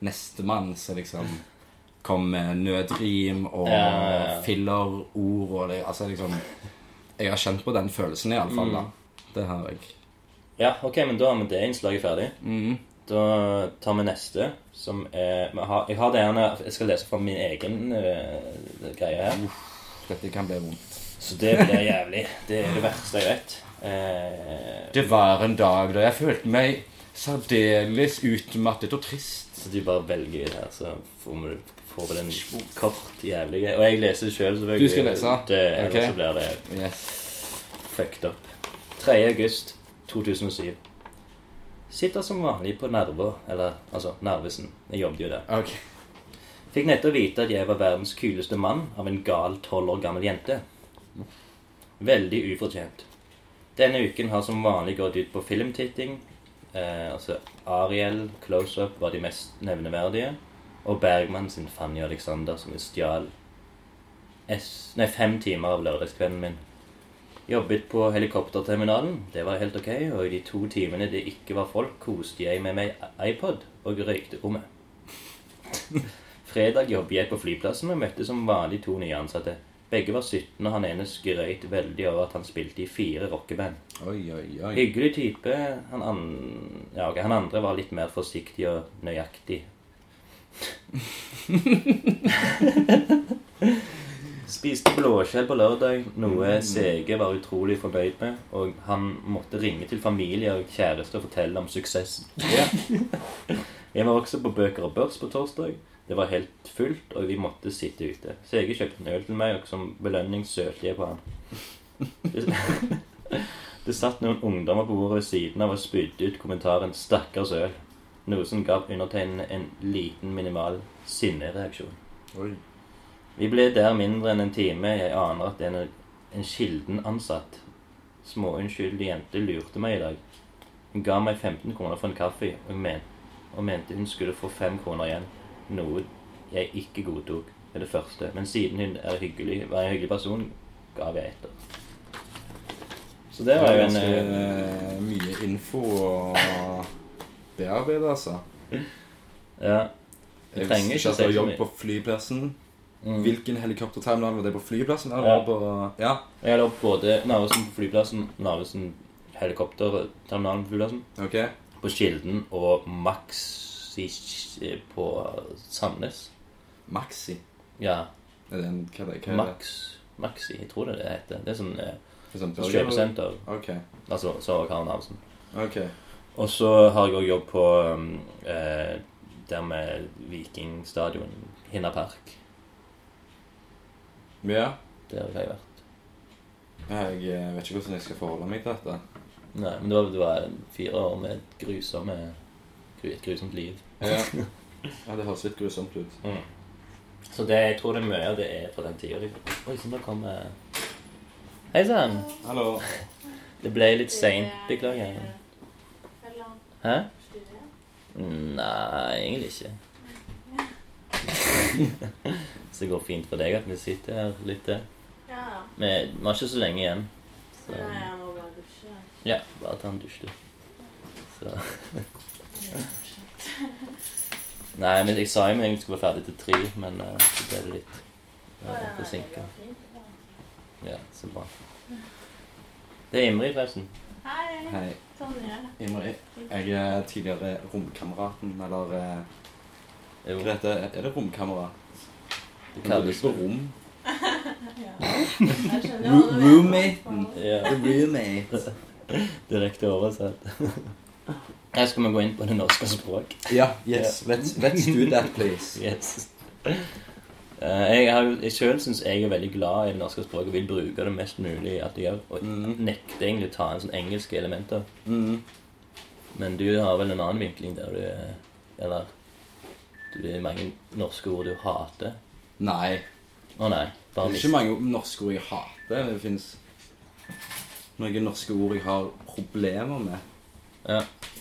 nestemann som liksom kommer med nødrim og Ja, fillerord og det Altså liksom Jeg har kjent på den følelsen, iallfall. da Mm. Det har jeg. ja, ok, men da har vi det innslaget ferdig. Mm. Da tar vi neste, som er vi har, Jeg har det gjerne Jeg skal lese fra min egen uh, greie her. Dette kan bli vondt. Så det blir jævlig. Det er det verste jeg vet. Eh, Det var en dag da jeg følte meg særdeles utmattet og trist. så du bare velger det her, så får vi får vi den kort jævlig. Og jeg leser sjøl, selvfølgelig. Du skal lese? Det, ellers okay. så blir det Yes. fucked up. 3. august 2007. Sitter som vanlig på Nerver, eller altså Narvesen. Jeg jobbet jo der. Okay. Fikk nettopp vite at jeg var verdens kuleste mann av en gal tolv år gammel jente. Veldig ufortjent. Denne uken har som vanlig gått ut på filmtitting. Eh, altså Ariel, Close Up var de mest nevneverdige. Og Bergman sin Fanny Alexander, som stjal fem timer av lørdagskvelden min. Jobbet på helikopterterminalen. Det var helt ok. Og i de to timene det ikke var folk, koste jeg med meg iPod og røykte rommet. Fredag jobbet jeg på flyplassen og møtte som vanlig to nye ansatte. Begge var 17, og han ene skrøt veldig over at han spilte i fire rockeband. Oi, oi, oi. Hyggelig type. Han, an... ja, okay. han andre var litt mer forsiktig og nøyaktig. Spiste blåskjell på lørdag, noe CG var utrolig fornøyd med. Og han måtte ringe til familie og kjæreste og fortelle om suksessen. Ja. Jeg var også på Bøker og Børs på torsdag. Det var helt fullt, og vi måtte sitte ute. CG kjøpte en øl til meg, og som belønning sølte jeg på han. Det, det satt noen ungdommer på bordet ved siden av og spydde ut kommentaren 'stakkars øl'. Noe som gav undertegnede en liten, minimal sinnereaksjon. Oi. Vi ble der mindre enn en time. Jeg aner at en, en Kilden-ansatt, småunnskyldig jente, lurte meg i dag. Hun ga meg 15 kroner for en kaffe og, men, og mente hun skulle få 5 kroner igjen. Noe jeg ikke godtok med det første. Men siden hun er hyggelig, var en hyggelig person, gav jeg etter. Så det Det var er jo en eh, mye info å bearbeide, altså. Ja. Du Jeg trenger ikke å si så jobb på flyplassen. Mm. Hvilken helikopterterminal var det på flyplassen? Eller Ja. på... Ja. Jeg lå både Narvesen på flyplassen, Narvesen helikopterterminalen på flyplassen. Ok. på Kilden og Maxi på Sandnes. Maxi. Ja, Er det en... Hva er det? Hva er? Max, Maxi, jeg tror det det heter. Det er sånn eh, sånn kjøpesenter. Ok. Altså, Sara Karen Narvesen. Okay. Og så har jeg òg jobb på um, eh, der med Vikingstadion, Hinna Park. Ja. Der har jeg vært. Jeg eh, vet ikke hvordan jeg skal forholde meg til dette. Nei, men det var, det var fire år med et grusomme et grusomt liv. Ja. ja, det høres litt grusomt ut. Mm. Så det, jeg tror det er mye av det er fra den tida. Liksom. Oi, sånn, da kommer Hei sann! Hallo. Det ble litt seint, beklager. Hæ? Nei, egentlig ikke. Så det går fint for deg at vi sitter her litt til. Ja. Vi vi har ikke så lenge igjen. Så Nei, jeg må bare dusje. ja, bare ta en dusj, du. Så Nei, men jeg sa jo at vi skulle være ferdig til tre, men uh, så ble det litt uh, forsinka. Ja, så bra. Det er Imri, forresten. Hei. Hei, Tonje. Imri. Jeg er tidligere romkameraten, eller eh, Jo, Grete. Er det romkamera? det kalles for rom? Ro- roommaten. Ja, Roommate. direkte oversett. Her skal vi gå inn på det norske språk. Ja, yes. Let's, let's do that, please. Yes. Eh, jeg har jo, jeg selv syns jeg er veldig glad i det norske språket og vil bruke det mest mulig. at jeg gjør, Og Mm. nekter egentlig å ta inn sånne engelske elementer. Mm. Men du har vel en annen vinkling der du er Eller det er mange norske ord du hater. Nei. Å nei. Det er mis- ikke mange norske ord jeg hater. Det fins noen norske ord jeg har problemer med. Ja.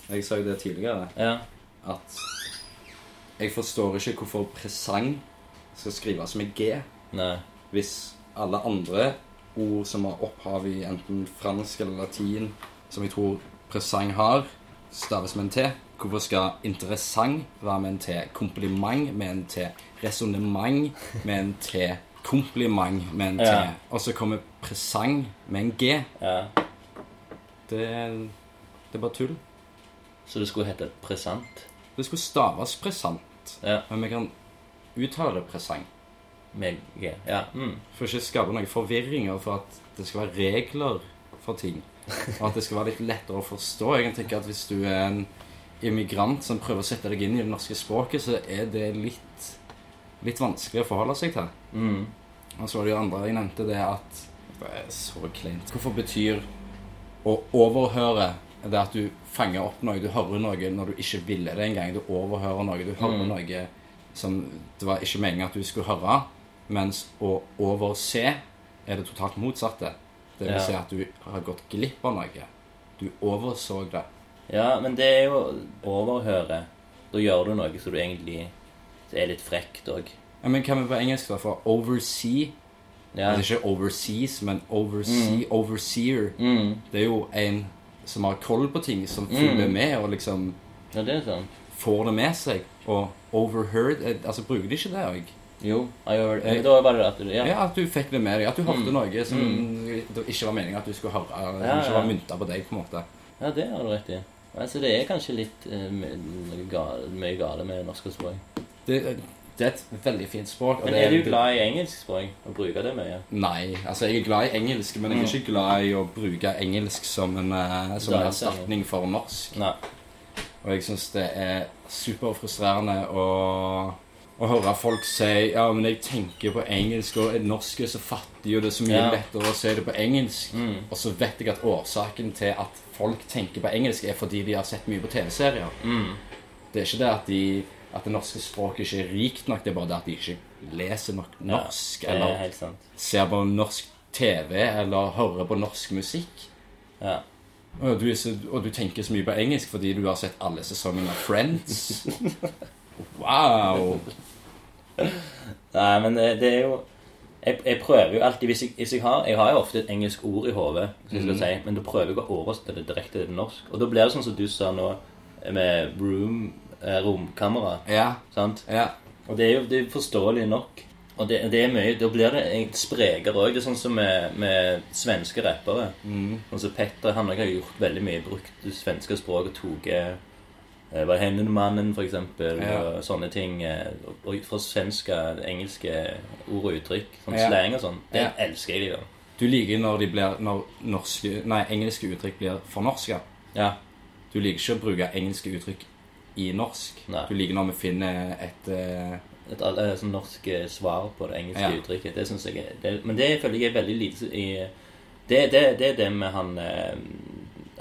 Jeg sa jo det tidligere, ja. at jeg forstår ikke hvorfor presang skal skrives med G, Nei. hvis alle andre ord som har opphav i enten fransk eller latin, som jeg tror presang har, staves med en T. Hvorfor skal interessant være med en T? Kompliment med en T. Resonnement med en T. Kompliment med en T. Ja. Og så kommer presang med en G. Ja. Det, det er bare tull. Så det skulle hete presant? Det skulle staves presant, Ja. men vi kan uttale det presang. Med G. Ja. Mm. For ikke skape noen forvirringer, for at det skal være regler for ting. Og at det skal være litt lettere å forstå. Jeg kan tenke at Hvis du er en immigrant som prøver å sette deg inn i det norske språket, så er det litt, litt vanskelig å forholde seg til. Mm. Og så var det jo andre jeg nevnte, det at Det er så kleint. Hvorfor betyr å overhøre det at du fanger opp noe, du hører noe når du ikke ville det engang. Du overhører noe, du hører Mm. noe som det var ikke meningen at du skulle høre. Mens å overse er det totalt motsatte. Det vil Ja. si at du har gått glipp av noe. Du overså det. Ja, men det er jo overhøre. Da gjør du noe som du egentlig det er litt frekt òg. Ja, men hva med på engelsk, da? For oversee Ja. Det er ikke overseas, men oversee, overseer. Mm. Det er jo en som har koll på ting, som Mm. med og liksom ja, det er sånn. får det med seg. Og overheard eh, Altså, bruker de ikke det òg? Jo. I heard, jeg, da var det at du Ja. Ja. at du fikk det med deg. At du hørte Mm. noe som Mm. det ikke var meningen at du skulle høre. Eller Ja, ikke var mynta på deg, på en måte. ja, det har du rett i. Altså, det er kanskje litt eh, my- gale, mye gale med norsk språk. Det, det er et veldig fint språk. Men det er du glad i engelsk språk og bruker det mye? Nei. Altså, jeg er glad i engelsk, men jeg er Mm. ikke glad i å bruke engelsk som en, eh, som en er erstatning for norsk. Nei. Og jeg syns det er superfrustrerende å, å høre folk si Ja, men jeg tenker på engelsk, og norsk er så fattig, og det er så mye Ja. lettere å si det på engelsk. Mm. Og så vet jeg at årsaken til at folk tenker på engelsk, er fordi de har sett mye på TV-serier. Mm. Det er ikke det at, de, at det norske språket ikke er rikt nok, det er bare det at de ikke leser nok norsk, Ja, er eller ser på norsk TV, eller hører på norsk musikk. Ja. Og du, så, og du tenker så mye på engelsk fordi du har sett alle sesongene av Friends. Wow! Nei, men det, det er jo jeg, jeg prøver jo alltid hvis jeg, hvis jeg har Jeg har jo ofte et engelsk ord i hodet, mm. si, men da prøver jeg å oversette det direkte til norsk. Og da blir det sånn som du sa nå, med room, eh, romkamera. Ja, Sant? ja. Og det er jo det er forståelig nok. Og det, det er mye Da blir det sprekere òg. Det er sånn som med, med svenske rappere. Mm. Sånn som Petter han har gjort veldig mye. Brukt det svenske språket. Tatt eh, Hva hender mannen, for eksempel. Ja. Og sånne ting. eh, Og, fra svenske, engelske ord og uttrykk. Sånn Ja. slang og sånn. Det Ja. elsker jeg. da. Du liker når, de blir, når norske, nei, engelske uttrykk blir fornorska. Ja. Du liker ikke å bruke engelske uttrykk i norsk. Nei. Du liker når vi finner et uh... Et alle, sånn norsk eh, svar på det engelske Ja. uttrykket. Det synes jeg det, Men det føler jeg er veldig lite i Det, det, det er det med han eh,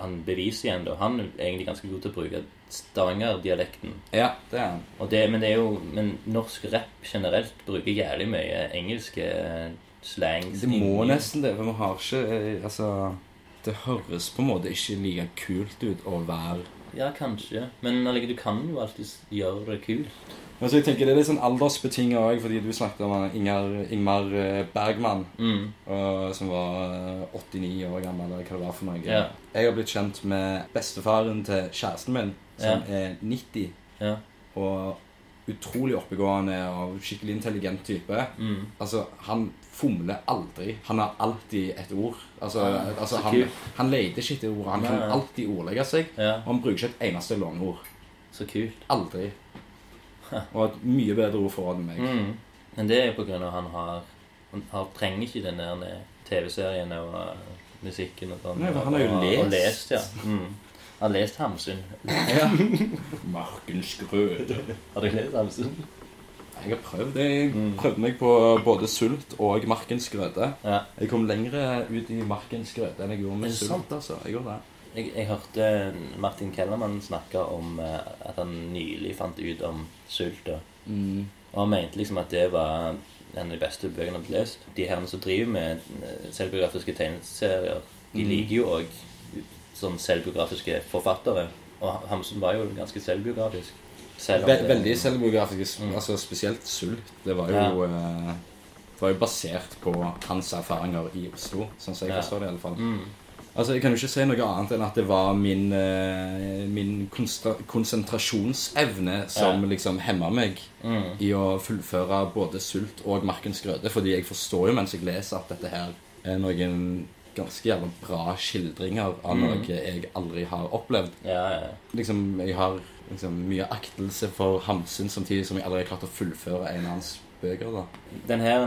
Han beviser igjen, da. Han er egentlig ganske god til å bruke Stavanger-dialekten. Ja, det er han. Og det, men det er jo Men norsk rap generelt bruker jævlig mye engelske slangs. Det må nesten det, for vi har ikke eh, Altså Det høres på en måte ikke like kult ut å være ja, kanskje. Men like, du kan jo alltid gjøre det kult. Men så jeg tenker Det er litt sånn aldersbetinget òg, fordi du snakket om Inger, Ingmar eh, Bergman, Mm. og, som var eh, 89 år gammel, eller hva det var for noe. Yeah. Jeg har blitt kjent med bestefaren til kjæresten min, som er 90, Yeah. og utrolig oppegående og skikkelig intelligent type. Mm. Altså, han fomler aldri. Han har alltid et ord. Altså, mm. altså han, han leter ikke etter ord. Han kan alltid ordlegge seg. Og han bruker ikke et eneste låneord. Så kult. Aldri. Og har et mye bedre ordforråd enn meg. Mm. Men det er jo på grunn av at han har Han har, trenger ikke den der TV-serien og uh, musikken og sånn. Nei, for han har jo Og- lest. Og lest, ja. Mm. Han har lest Hamsun. Ja. Markens grøde. Har du lest Hamsun? Jeg har prøvd. Jeg Mm. prøvde meg på både sult og markens grøde. Ja. Jeg kom lengre ut i markens grøde enn jeg gjorde med sult. sant? altså. Jeg gjorde det. Jeg, jeg hørte Martin Kellermann snakke om eh, at han nylig fant ut om sult. Da. Mm. Og han mente liksom at det var en av de beste bøkene han hadde lest. De her som driver med eh, selvbiografiske tegneserier, de Mm. liker jo òg sånn selvbiografiske forfattere. Og Hamsun var jo ganske selvbiografisk. Selv Ve veldig selvbiografisk. Mm. Altså Spesielt sult. Det var jo, eh, det var jo basert på hans erfaringer i Oslo, sånn som jeg Ja. forstår det. i alle fall. Mm. Altså, Jeg kan jo ikke si noe annet enn at det var min, eh, min konsentrasjonsevne som Ja. liksom hemma meg Mm. i å fullføre både Sult og Markens grøde. Fordi jeg forstår jo mens jeg leser at dette her er noen ganske jævla bra skildringer av noe Mm. jeg aldri har opplevd. Ja, ja. Liksom, Jeg har liksom mye aktelse for Hamsun samtidig som jeg aldri har klart å fullføre en av hans bøker. da. Den her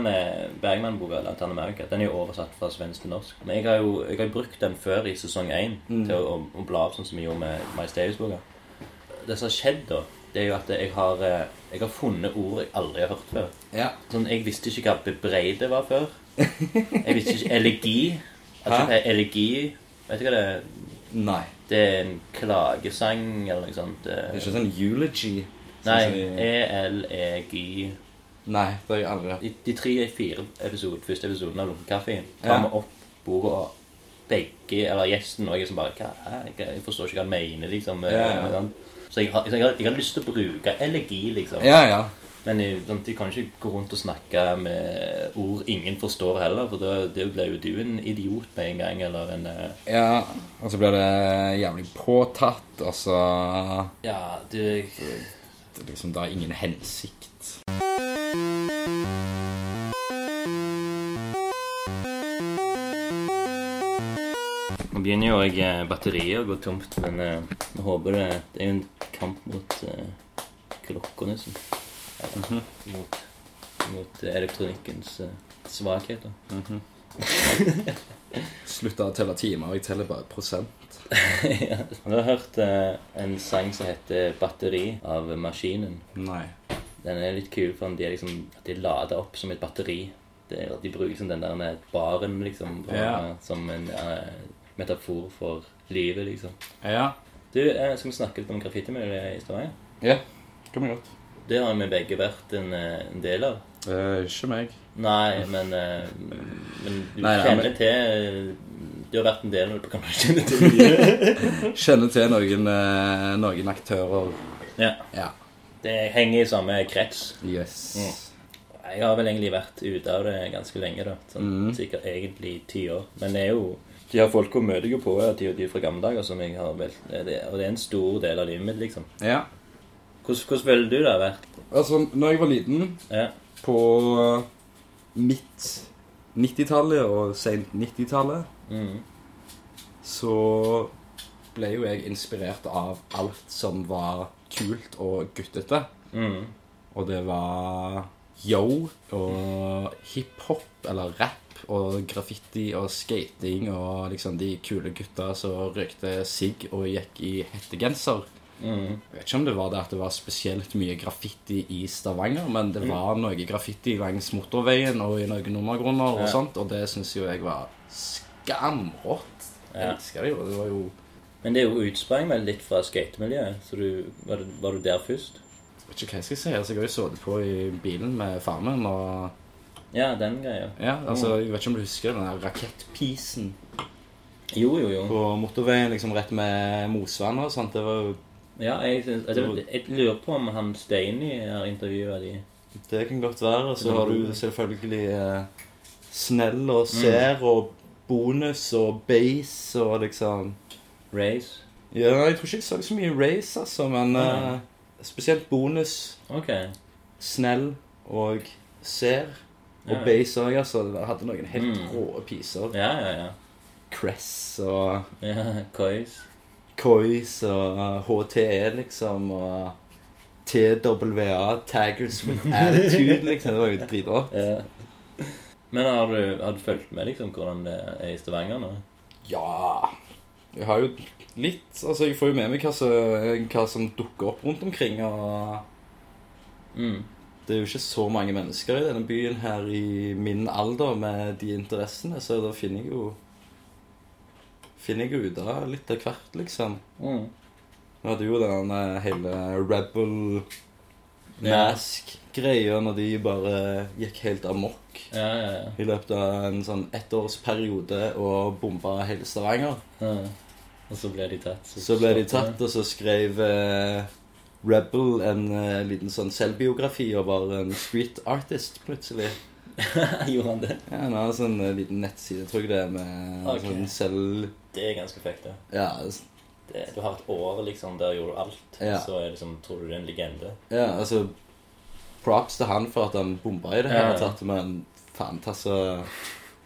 Bergman-boka, 'Lantern America, den er jo oversatt fra svensk til norsk. Men jeg har jo jeg har brukt den før i sesong én Mm. til å, å bla opp sånn som vi gjorde med Miles Davis-boka. Det som har skjedd da, det er jo at jeg har, eh, jeg har funnet ord jeg aldri har hørt før. Ja. Sånn, Jeg visste ikke hva bebreide var før. Jeg visste ikke elegi. Altså, Hæ? elegi Vet du hva det er? Nei. Det er en klagesang eller noe sånt. Det er eh. ikke sånn eulogy. sånn Nei, E-L-E-G Nei, det har jeg aldri hatt. De, de tre-fire episode, første episoden av Lunkenkaffen tar Ja. vi opp boka og begge, eller gjesten og jeg er som bare Hva er det? Jeg forstår ikke hva han mener, liksom. Ja, ja. Sånn. Så jeg har, jeg, har, jeg har lyst til å bruke elegi, liksom. Ja, ja. Men jeg, sånn, de kan ikke gå rundt og snakke med ord ingen forstår heller, for da det blir jo du en idiot med en gang, eller en eh, Ja, og så blir det jævlig påtatt, og så Ja, det det er liksom, har ingen hensikt. Nå begynner jo jeg eh, batteriet å gå tomt, men eh, jeg håper det Det er jo en kamp mot uh, klokka, Mm -hmm. Mot, mot eh, elektronikkens uh, svakheter. Slutta å telle timer, jeg teller bare prosent. ja. Du har hørt uh, en sang som heter 'Batteri' av Maskinen. Nei. Den er litt kul, for de er liksom at de lader opp som et batteri. Det er, de bruker liksom den der med baren liksom på, Ja. som en uh, metafor for livet, liksom. Ja. Du, uh, skal vi snakke litt om graffitimiljøet i Stavanger? Ja, kan vi godt. Det har vi begge vært en, eh, en del av. Uh, ikke meg. Nei, men, men du Nei, nei, kjenner men- til Du har vært en del av det, på kanalen. Kjenner til mye? Kjenner til noen, noen aktører. ja. Ja. Det henger i samme krets. Yes. Mm. Jeg har vel egentlig vært ute av det ganske lenge, da. Sånn, mm. Sikkert egentlig ti år. Men det er jo De har folk å møte på de og de fra gamle dager, som jeg har vel Og det er en stor del av livet mitt, liksom. Ja. Hvordan, hvordan føler du det har vært? Altså, når jeg var liten, Ja. på midt 90-tallet og sent 90-tallet, Mm. så ble jo jeg inspirert av alt som var kult og guttete. Mm. Og det var yo og hiphop eller rap og graffiti og skating og liksom de kule gutta som røykte sigg og gikk i hettegenser. Mm. Jeg vet ikke om det var det at det var spesielt mye graffiti i Stavanger, men det var noe graffiti langs motorveien og i noen undergrunner og Ja. sånt, og det syns jo jeg var skamrått. Jeg elsker det jo. Det var jo Men det er jo utsprang vel litt fra skatemiljøet, så du, var, du, var du der først? Jeg vet ikke hva jeg skal si. Altså, jeg har jo sittet på i bilen med farmen min, og Ja, den greia. Ja, altså, jeg vet ikke om du husker den der rakettpisen. Jo, jo, jo. På motorveien liksom rett med Mosvann og sånt. Det var Ja, jeg, syns- altså, jeg lurer på om han Steini har intervjua de. Det kan godt være. Så har du selvfølgelig eh, Snell og Ser og Bonus og Base og liksom Race. Ja, jeg tror ikke jeg så så mye Race, altså, men eh, spesielt Bonus, Ok. Snell og Ser. Og Ja. Base òg, altså. Det hadde noen helt Mm. rå piser. Ja, ja, ja. Cress og ja Kois. Kois og HTE, liksom, og TWA, Taggers with Attitude, liksom. Det var jo dritbra. Ja. Men har du, har du fulgt med liksom hvordan det er i Stavanger nå? Ja Jeg har jo litt Altså, jeg får jo med meg hva som, hva som dukker opp rundt omkring, og Mm. det er jo ikke så mange mennesker i denne byen her i min alder med de interessene, så da finner jeg jo Finner jeg jo ut av litt av hvert, liksom. Mm. Vi hadde jo den eh, hele Rebel. Mask-greia når de bare gikk helt amok Ja, ja, ja. i løpet av en sånn ettårsperiode og bomba hele Stavanger. ja. Og så ble de tatt. Så ble de tatt, og så skrev eh, Rebel en eh, liten sånn selvbiografi og var en street artist plutselig. Gjorde han det? Ja, Han har sånn eh, liten nettside, tror jeg det er, med Ok. sånn selv... Det er ganske fucked, det. Ja, det. Du har et år liksom der gjorde du alt, Ja. så er det liksom, tror du det er en legende. ja, altså Props til han for at han bomba i det Ja, hele ja. tatt, men faen, ta så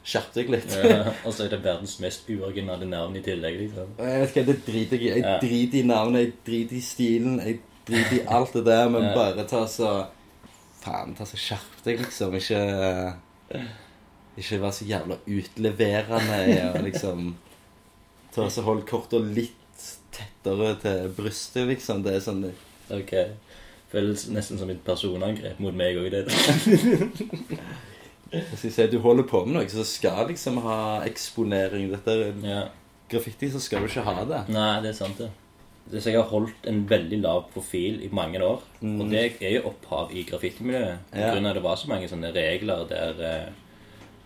Skjerp deg litt. Ja, og så er det verdens mest uoriginale navn i tillegg, liksom. Jeg vet ikke, det driter jeg i. Jeg driter i navnet, jeg driter i stilen, jeg driter i alt det der, men bare ta så Faen, ta så skjerp deg, liksom. Ikke Ikke være så jævla utleverende og liksom Ta så Hold korta litt tettere til brystet, liksom. Det er sånn Ok. Føles nesten som et personangrep mot meg òg, det. Hvis jeg sier at du holder på med noe, så skal liksom ha eksponering. Dette er Ja. graffiti, så skal du ikke ha det. Nei, det er sant, det. Så jeg har holdt en veldig lav profil i mange år. Og det er jo opphav i graffitimiljøet. Pga. Ja. av det var så mange sånne regler der eh,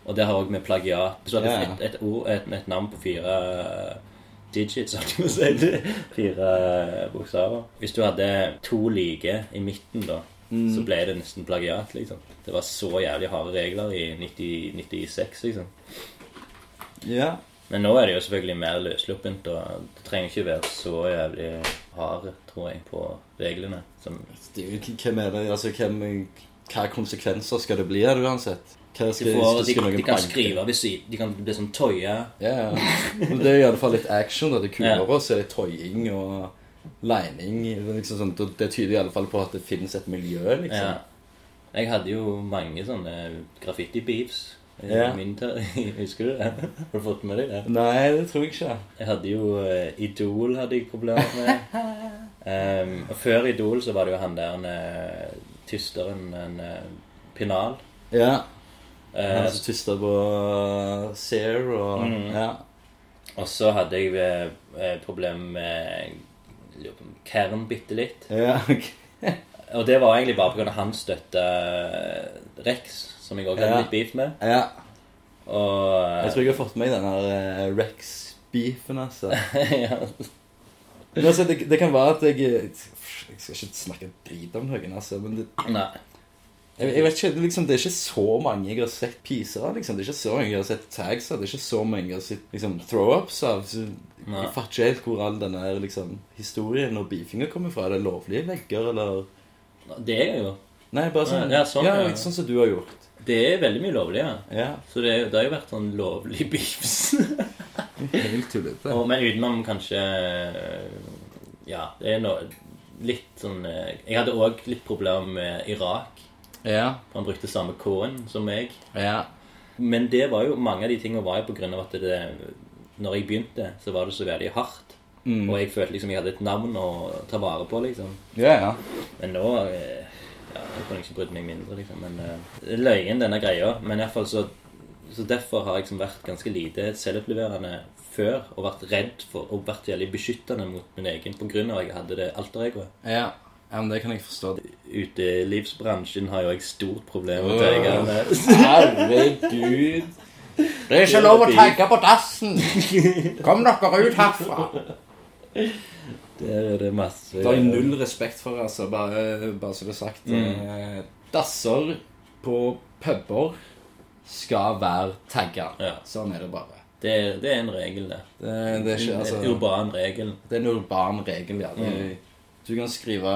Og det har òg med plagiat Så hadde Ja. et, et, ord, et, et navn på fire eh, digits, sånn. Fire eh, bokstaver. Hvis du hadde to like i midten, da, så ble det nesten plagiat, liksom. Det var så jævlig harde regler i 90, 96, liksom. Ja. Men nå er det jo selvfølgelig mer løssluppent, og det trenger ikke være så jævlig hard, tror jeg, på reglene. Som, Det er jo- Hvem er det? Altså, hvem, hva konsekvenser skal det bli av det uansett? Hva de, skal, får, skal de, de kan skrive ved siden, de kan bli sånn tøye. Ja, ja. Men det er i alle fall litt action. da. Det er kulere, så er det tøying og er Liksom sånn, det tyder i alle fall på at det finnes et miljø, liksom. Ja. Jeg hadde jo mange sånne graffiti-beefs. Ja. Husker du det? Har du fått med deg det? Nei, det tror jeg ikke. Jeg hadde jo uh, Idol hadde jeg problemer med. um, og før Idol så var det jo han der uh, tysteren, en uh, Pinal. Ja. Eh, Han som tysta på Sear og mm. Ja. Og så hadde jeg eh, eh, problem med Kern bitte litt. ja. ok. Og det var egentlig bare pga. han støtta Rex, som jeg òg hadde Ja. litt beef med. ja. Og Jeg tror jeg har fått med den her uh, Rex-beefen, altså. ja. Altså, det, det kan være at jeg Jeg skal ikke snakke drit om noen, altså, men det, Nei. Jeg, jeg vet ikke, liksom, Det er ikke så mange jeg har sett piser av. liksom. Det er ikke så mange jeg har sett tags av. Det er ikke så mange jeg har sett liksom, throw-ups av. Så jeg fatter ikke helt hvor all denne liksom, historien og beefinga kommer fra. Er det lovlige vegger, eller Det er jo Nei, bare sånn Ja, sånn, ja, sånn som du har gjort. Det er veldig mye lovlig, ja. Ja. Så det, det har jo vært sånn lovlig beefs. Helt tullete. Men utenom kanskje Ja, det er noe litt sånn eh, Jeg hadde òg litt problemer med Irak. Ja. Han brukte samme K-en som meg. Ja. Men det var jo, mange av de tingene var jo på grunn av at det, når jeg begynte, så var det så veldig hardt. Mm. Og jeg følte liksom jeg hadde et navn å ta vare på, liksom. Ja, ja. Men nå eh, Ja, jeg kunne ikke brydd meg mindre, liksom. Men uh, løyen, denne greia. Men iallfall så Så derfor har jeg liksom vært ganske lite selvoppleverende før. Og vært redd for Og vært veldig beskyttende mot min egen av at jeg hadde det alteregoet. Ja. Ja, men det kan jeg forstå. Utelivsbransjen har jo jeg stort problem med. Med. Herregud. Det er ikke lov å tagge på dassen! Kom dere ut herfra! Der er det masse Det er null respekt for, altså. Bare, bare så det er sagt. Mm. Dasser på puber skal være tagga. Ja. Sånn er det bare. Det er, det er en regel, det. Det, det er ikke altså, En urban regel. Det er en urban regel, ja. Det, Mm. Du kan skrive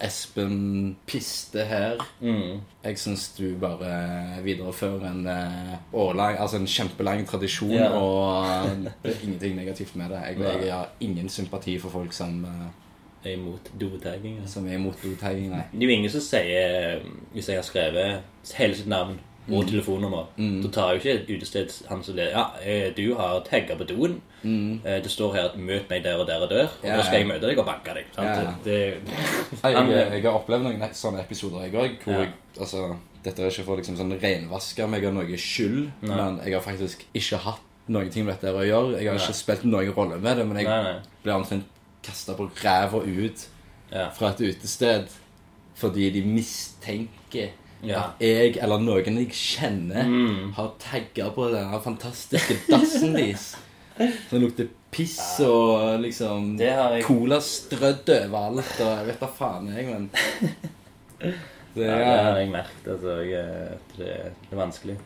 'Espen Piste' her. Mm. Jeg syns du bare viderefører en eh, årlang, altså en kjempelang tradisjon, yeah. og eh, det er ingenting negativt med det. Jeg, jeg har ingen sympati for folk som, eh, er imot dotagging. som er imot dotagging, nei. Det er jo ingen som sier Hvis jeg har skrevet hele sitt navn og telefonnummer, Mm. Da tar jo ikke utested han som leder Ja, eh, du har tagga på doen. Mm. Det står her at 'møt meg der og der og der', og Mm. Ja, da skal jeg møte deg og banke deg. Ja. Det, Han- jeg, jeg har opplevd noen sånne episoder, jeg òg. Hvor Ja. jeg altså, Dette er ikke for liksom sånn renvaske meg av noe skyld, Nei. men jeg har faktisk ikke hatt noen ting med dette å gjøre. Jeg har Nei. ikke spilt noen rolle med det, men jeg nei, ble omtrent kasta på ræva ut fra et utested fordi de mistenker Ja. at jeg eller noen jeg kjenner, Mm. har tagga på denne fantastiske dassen deres. Det lukter piss og liksom jeg- Cola strødd overalt, og jeg vet da faen, jeg, men Det Ja, det har jeg merket. Altså, jeg, det, det er vanskelig.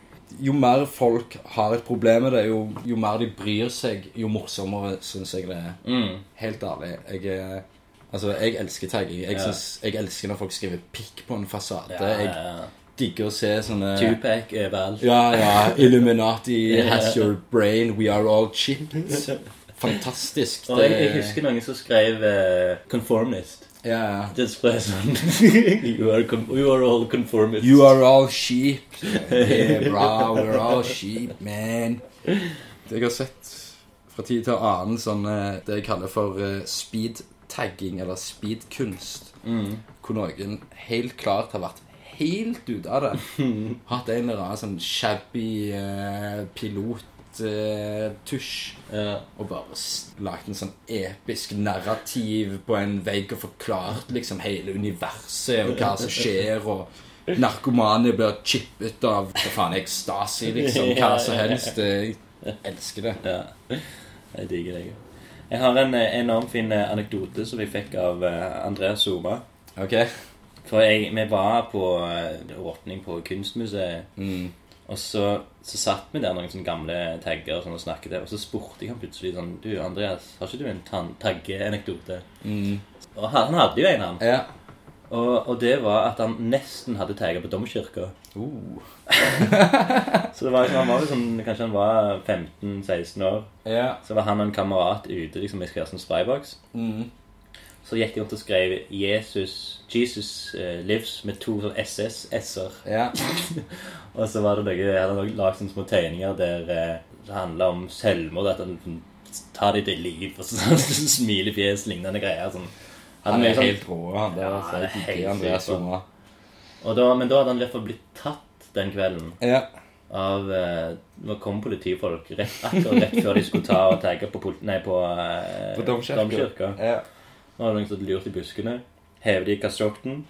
Jo mer folk har et problem med det, jo, jo mer de bryr seg, jo morsommere syns jeg det er. Mm. Helt ærlig. Jeg er Altså, jeg elsker tagging. Jeg, synes, jeg elsker når folk skriver pikk på en fasade. Jeg digger å se sånne Tupac overalt. Ja, ja. Illuminati has your brain. We are all chipped. Fantastisk. Og jeg, jeg husker noen som skrev uh, 'conformist'. Ja, ja. Det skrev sånn you, are you are all conformists. You are all sheep. Yeah, bra, we're all sheep, man. Jeg har sett fra tid til annen sånn eh, det jeg kaller for eh, speed-tagging, eller speed-kunst. Mm. Hvor noen helt klart har vært helt ute av det. Hatt en eller annen sånn shabby eh, pilottusj. Ja. Og bare lagd en sånn episk narrativ på en vegg og forklart liksom hele universet og hva som skjer, og narkomane blir chippet av hva faen, er ekstasi, liksom. Hva som helst. Jeg elsker det. ja. Jeg digger det. Jeg har en eh, enormt fin eh, anekdote som vi fikk av eh, Andreas Zuma. Ok? For jeg, vi var på åpning på Kunstmuseet. Mm. Og så, så satt vi der noen sånne gamle tagger og, sånn, og snakket, og så spurte jeg han plutselig sånn Du, Andreas, har ikke du en taggeanekdote? Mm. Og han, han hadde jo en, han. Ja. Og, og det var at han nesten hadde tatt på domkirka. Uh. Så det var, liksom- han var liksom, kanskje han var 15-16 år. Yeah. Så var han og en kamerat ute liksom, i Skjersen Spybox. Mm. Så gikk de rundt og skrev 'Jesus, Jesus uh, lives' med to sånn SS-s-er. Yeah. Og så var det noe, jeg hadde lagd sånne små tegninger der uh, det handla om selvmord. At han tar de til liv, og sånn smilefjes, lignende greier. Sånn. Han mye er sånn- helt rå, han der. Ja, Altså. han er Andreas da, men da hadde han i hvert fall blitt tatt den kvelden Ja. av eh, Nå kom politifolk rett, akkurat rett før de skulle ta og tagge på, nei, på, eh, På domkirka. Ja. Nå hadde noen hadde lurt i buskene. Hevet de i kasjotten.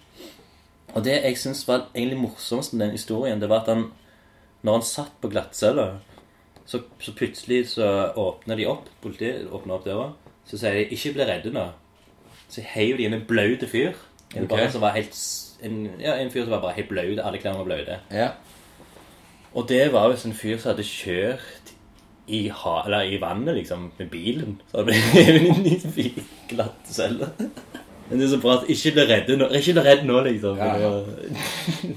Og det jeg syns var egentlig morsomst med den historien, det var at han Når han satt på glattcella, så, så plutselig så åpner de opp, politiet åpner opp døra, så sier de 'ikke bli redde nå'. Så heiv de inn en blaut fyr. En, okay. bare som var helt, en, ja, en fyr som var bare helt blaut. Alle klærne var blaute. ja. Og det var visst en fyr som hadde kjørt i, ha, eller i vannet, liksom, med bilen. Så hadde blitt inn i glatte celler. Men det er så bra at ikke bli redd nå. Ikke bli redd nå, liksom. Ja.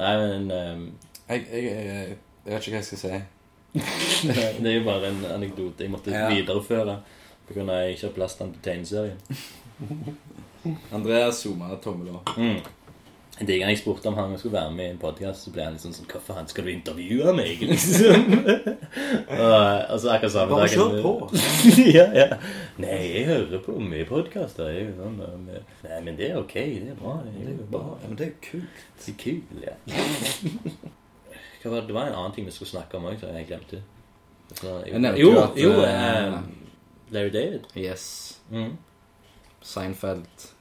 Nei, men um... Jeg, jeg, jeg, jeg vet ikke hva jeg skal si. Det er jo bare en anekdote jeg måtte Ja. videreføre. At jeg ikke har plass til den på tegneserien. Andreas Zuma, tommel opp. Mm. Jeg gang jeg spurte om han skulle være med i en podkast, så ble han liksom sånn Hva faen, skal du intervjue meg, liksom? og, og så akkurat samme Bare dagen- kjør på. ja, ja. Nei, jeg hører på mye podkaster. Sånn, nei, men det er ok. Det er bra. Det er jo bra. Ja, men det er jo kult. Det er kul, ja. Hva var det? det var en annen ting vi skulle snakke om òg, som jeg glemte. Så, Jeg jo, jo at, jo eh, eh, Larry David. Yes. Mm. Seinfeld.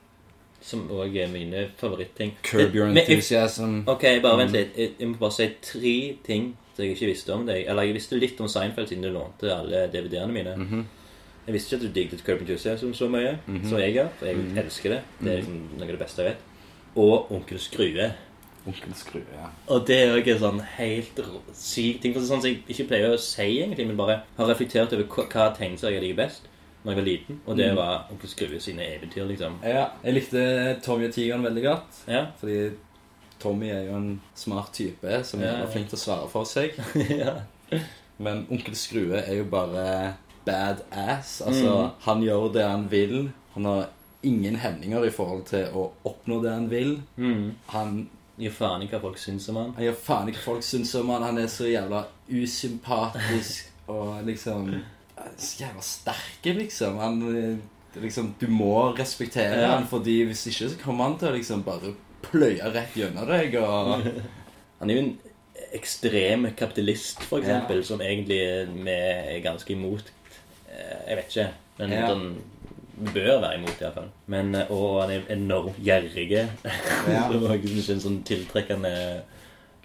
Som òg er mine favoritting. Curb Your Men- men- Enthusiasm. Ok, bare vent litt. Jeg, jeg må bare si tre ting som jeg ikke visste om deg. Eller jeg visste litt om Seinfeld siden du lånte alle DVD-ene mine. Mhm. Jeg visste ikke at du digget Curb Enthusiasm så mye som jeg gjør. For jeg elsker det. Det er liksom noe av det beste jeg vet. Og Onkel Skrue. Onkel Skrue, ja. Og det er jo ikke sånn helt syk ting. For sånn som jeg ikke pleier å si egentlig, men bare har reflektert over hva, hva tegneserier jeg liker best når jeg var liten. Og det var Onkel Skrue sine eventyr, liksom. Ja, jeg likte Tommy og Tigeren veldig godt. Ja. Fordi Tommy er jo en smart type som Ja. er flink til å svare for seg. ja. Men Onkel Skrue er jo bare badass. Altså, han gjør det han vil. Han har ingen hemninger i forhold til å oppnå det han vil. Mm. Han, Gir faen i hva folk syns om han. han gir faen ikke folk syns om han. Han er så jævla usympatisk og liksom Så jævla sterke, liksom. Han eh, liksom Du må respektere Ja. han, fordi hvis ikke så kommer han til å liksom bare pløye rett gjennom deg og Han er jo en ekstrem kapitalist, for eksempel, Ja. som egentlig vi er ganske imot. Eh, Jeg vet ikke, men Ja. sånn vi bør være imot, iallfall. Men, eh, Og han er enormt gjerrig. Ja. det var ikke en sånn tiltrekkende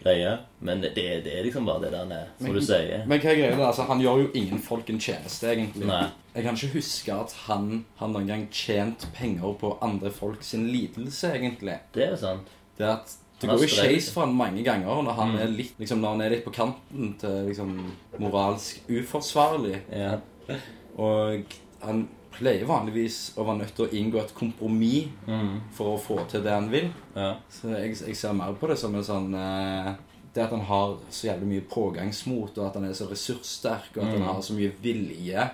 greie. Men det, det er liksom bare det der, han er, som Men- du sier. Men hva er greia? Altså, han gjør jo ingen folk en tjeneste, egentlig. Nei. Jeg kan ikke huske at han har noen gang tjent penger på andre folk sin lidelse, egentlig. Det er sant. Det at det går jo skeis for han mange ganger når han, Mm. er litt, liksom, når han er litt på kanten til liksom, moralsk uforsvarlig. Ja. Og han pleier vanligvis å være nødt til å inngå et kompromiss Mm. for å få til det han vil. ja. Så jeg, jeg ser mer på det som en sånn eh, Det at han har så jævlig mye pågangsmot, og at han er så ressurssterk, og at han Mm. har så mye vilje.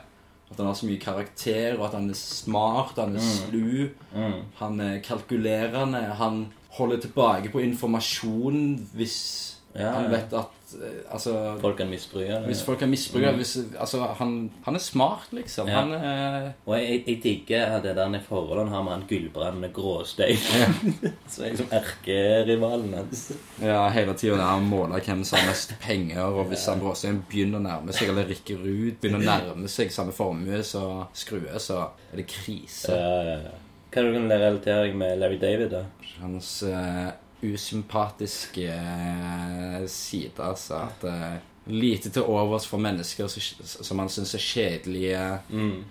At han har så mye karakter, og at han er smart, han er slu. Mm. Han er kalkulerende. Han holder tilbake på informasjon hvis Ja, han vet at eh, Altså Folk kan misbruke det. Hvis folk kan misbruke hvis, Altså, han, han er smart, liksom. Ja. Han er Og jeg, jeg digger det der forholdet han har med han Gullbrand Gråstein. Som er liksom erkerivalen hans. Ja, hele tida der han måler hvem som har mest penger, og hvis han Bråstein begynner å nærme seg, eller Rikke Ruud begynner å nærme seg samme formue så skrue, så er det krise. Ja, ja, ja. Hva er det du kan relatere deg med Larry David, da? Hans eh, usympatiske eh, side, altså. At eh, lite til overs for mennesker som- man syns er kjedelige.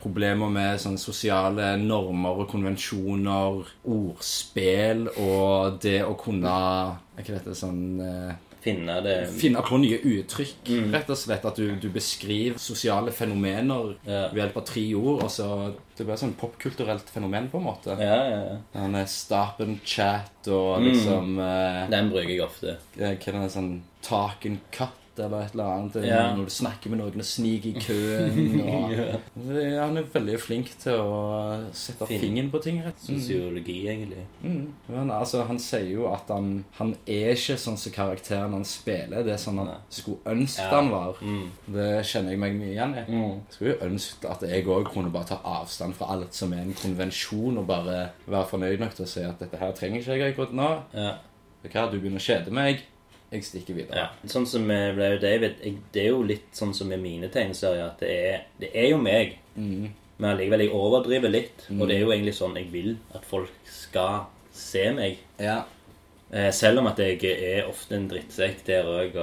Problemer med sånne sosiale normer og konvensjoner. Ordspill og det å kunne Er ikke dette sånn eh, Finne det Finne på nye uttrykk. Rett og slett at du, du beskriver sosiale fenomener Ja. ved hjelp av tre ord. Og så Det blir et sånn popkulturelt fenomen, på en måte. Ja, ja, ja. Er stop and chat og liksom eh, Den bruker jeg ofte. Hva er det sånn talk and cut eller et eller annet. Ja. Når du snakker med noen og sniker i køen. Og, Ja. Han er veldig flink til å sette Fin. fingeren på ting. rett Sosiologi, egentlig. Mm. Men altså, han sier jo at han, han er ikke sånn som karakteren han spiller. Det er sånn han Nei. skulle ønske Ja. han var. Mm. Det kjenner jeg meg mye igjen i. Mm. Skulle jo ønske at jeg òg kunne bare ta avstand fra alt som er en konvensjon, og bare være fornøyd nok til å si at dette her trenger ikke jeg akkurat nå. Ja. Hva, du begynner å kjede meg. Jeg stikker videre. ja. Sånn som med Larry David, jeg, det er jo litt sånn som med mine tegneserier, at det er, det er jo meg. Mm. Men allikevel, jeg overdriver litt. Og det er jo egentlig sånn jeg vil at folk skal se meg. Ja. Eh, selv om at jeg er ofte en drittsekk der òg.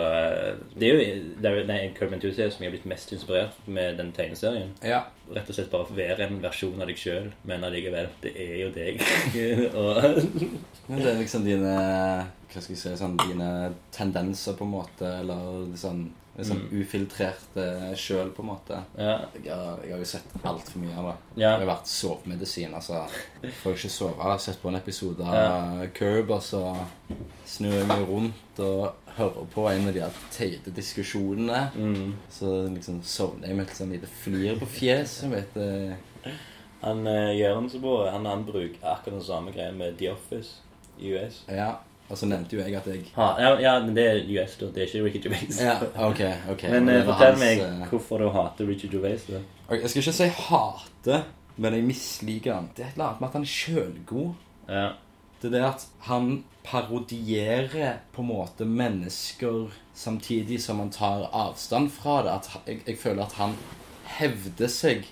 Det er jo det er, nei, Curb Enthusiast som jeg har blitt mest inspirert med den tegneserien. ja. Rett og slett bare være en versjon av deg sjøl, men allikevel, det er jo deg. Men det er liksom dine Hva skal jeg si sånn, Dine tendenser, på en måte, eller sånn, er sånn ufiltrerte sjøl, på en måte. ja, Jeg har, jeg har jo sett altfor mye av det. Ja. Det har vært sovemedisin. altså. Får jeg ikke sove. Jeg har sett på en episode av Curb, og så snur jeg meg rundt og hører på en av de teite diskusjonene. mm. Så liksom sovner jeg med et sånt lite flir på fjeset mitt. eh. Han uh, Jørgensen han, han bruker akkurat den samme greia med The Office i US. Ja. Og så nevnte jo jeg at jeg Ha, ja, ja, men det er US, da. Det er ikke Ricky Gervais. Ja, ok. ok. Men eh, fortell hans, meg eh, hvorfor du hater Ricky Gervais. da. Ok, Jeg skal ikke si hate, men jeg misliker han. Det er et eller annet med at han er sjølgod. Ja. Det er det at han parodierer på en måte mennesker samtidig som han tar avstand fra det. At han- jeg, jeg føler at han hevder seg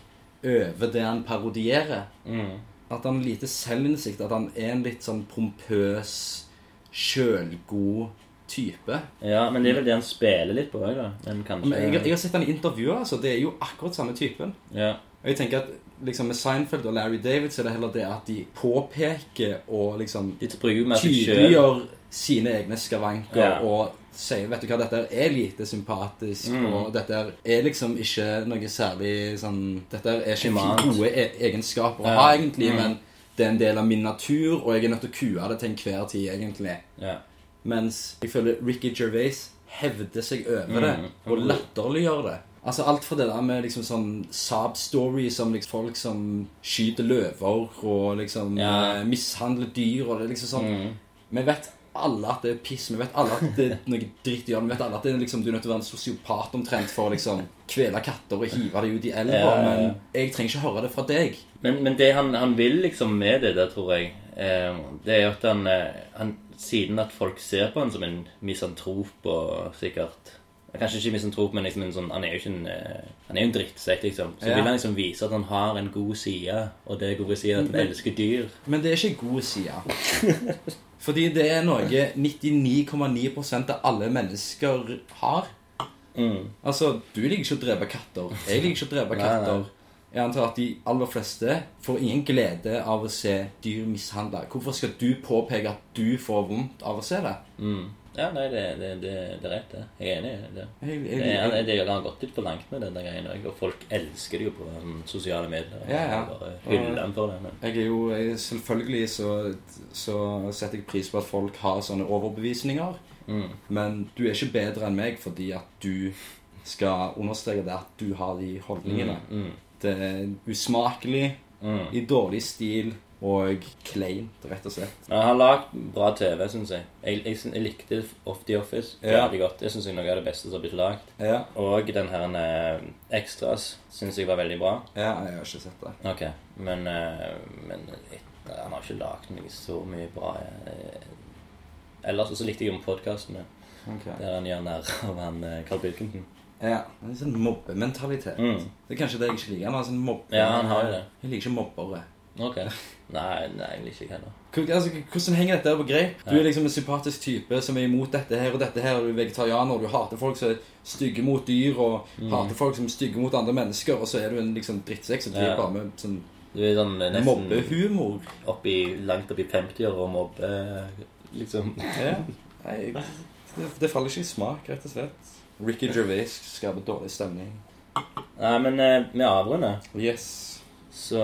over det han parodierer. Mm. At han har lite selvinnsikt. At han er en litt sånn pompøs, sjølgod type. Ja, men det er vel det han spiller litt på òg, da. Men kanskje Men jeg, jeg har sett han i intervjuer, altså. Det er jo akkurat samme typen. Ja. Og jeg tenker at liksom med Seinfeld og Larry David så er det heller det at de påpeker og liksom tydeliggjør sine egne skavanker Ja. og sier vet du hva, dette er lite sympatisk, Mm. og dette er liksom ikke noe særlig sånn Dette er ikke gode egenskaper å ha, egentlig, Mm. men det er en del av min natur, og jeg er nødt til å kue det til enhver tid, egentlig. Yeah. Mens jeg føler Ricky Gervais hevder seg over det, Mm. og latterliggjør det. Altså Alt fra det der med liksom sånn Saab story som liksom folk som skyter løver og liksom eh, mishandler dyr og det liksom sånn Mm. Vi vet alle at det er piss. Vi vet alle at det er noe dritt gjøre. Vi vet alle at det er liksom, du er nødt til å være en sosiopat omtrent for å liksom kvele katter og hive dem ut i elva. Men jeg trenger ikke høre det fra deg. Men, men det han, han vil liksom med det der, tror jeg, eh, det er jo at han, eh, han Siden at folk ser på han som en misantrop og sikkert Kanskje ikke misantrop, men liksom en sånn Han er jo ikke en eh, Han er jo en drittsekk, liksom. Så Ja. vil han liksom vise at han har en god side, og det gode side er at han elsker dyr. Men det er ikke god side. Fordi det er noe 99,9% av alle mennesker har. Mm. Altså, du liker ikke å drepe katter. Jeg liker ikke å drepe Nei, nei. Jeg antar at de aller fleste får ingen glede av å se dyr mishandla. Hvorfor skal du påpeke at du får vondt av å se det? Mm. Ja, nei, det, det, det, det er rett, det. Jeg er enig i det. Jeg, Det, jeg, jeg, det har gått litt for langt med den greien òg, og folk elsker det jo på sånn, sosiale medier. Ja, ja. Bare hyller dem for det. Men jeg er jo jeg, Selvfølgelig så, så setter jeg pris på at folk har sånne overbevisninger. mm. Men du er ikke bedre enn meg fordi at du skal understreke det at du har de holdningene. Mm. Er usmakelig, Mm. i dårlig stil og kleint, rett og slett. Han har lagd bra TV, syns jeg. Jeg, jeg. jeg. jeg likte Off The Office Ja. veldig godt. Det syns jeg er noe av det beste som har blitt lagd. Ja, Og den her eh, Extras syns jeg var veldig bra. ja jeg har ikke sett det. Ok, Men, eh, men et, han har ikke lagd noe så mye bra. eh. Ellers så likte jeg jo podkastene okay. der han gjør narr av han eh, Carl Pilkington. Ja, En sånn mobbementalitet. Mm. Det er kanskje det jeg ikke liker. Han har sånn mobbe... Ja, han har jo det. Jeg liker ikke mobbere. Ok. Nei, nei egentlig ikke heller. Altså, hvordan henger dette på greip? Du er liksom en sympatisk type som er imot dette her og dette her. Du er vegetarianer, og du hater folk som er stygge mot dyr, og Mm. hater folk som er stygge mot andre mennesker, og så er du en liksom drittsekk som driver Ja. bare med sånn Du er sånn eh, nesten mobbehumor. oppi, langt oppi 50-åra og mobbe liksom. Ja. Nei, det, det faller ikke i smak, rett og slett. Ricky Gervais skaper dårlig stemning. Nei, men eh, vi avrunder. Yes. Så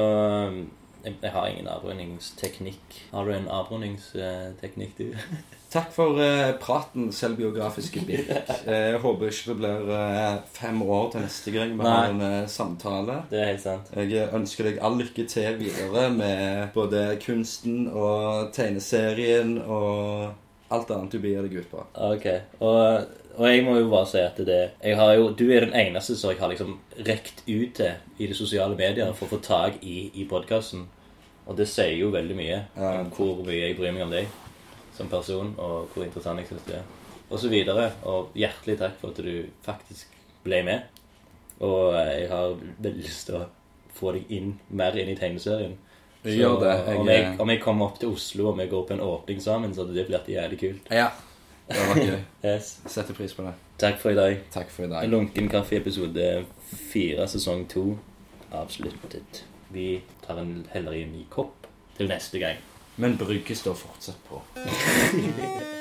jeg, jeg har ingen avrundingsteknikk. Har du en avrundingsteknikk, du? Takk for eh, praten, selvbiografiske Birk. Eh, Jeg håper ikke det blir eh, fem år til neste gang vi har en eh, samtale. Det er helt sant. Jeg ønsker deg all lykke til videre med både kunsten og tegneserien og alt annet du bier deg ut på. Ok. Og, og jeg må jo bare si at det jeg har jo, Du er den eneste som jeg har liksom rekt ut til i de sosiale medier for å få tak i i podkasten. Og det sier jo veldig mye om hvor mye jeg bryr meg om deg som person, og hvor interessant jeg syns du er. Og så videre. Og hjertelig takk for at du faktisk ble med. Og jeg har veldig lyst til å få deg inn mer inn i tegneserien. Så Gjør det. Om, Jeg- jeg, om jeg kommer opp til Oslo og vi går på en åpning sammen, så hadde det blitt jævlig kult. Ja. Det var gøy. Yes. Setter pris på det. Takk for i dag. Takk for i dag. lunken kaffe episode fire, sesong to, avsluttet. Vi tar en heller i en ny kopp til neste gang. Men brygget står fortsatt på.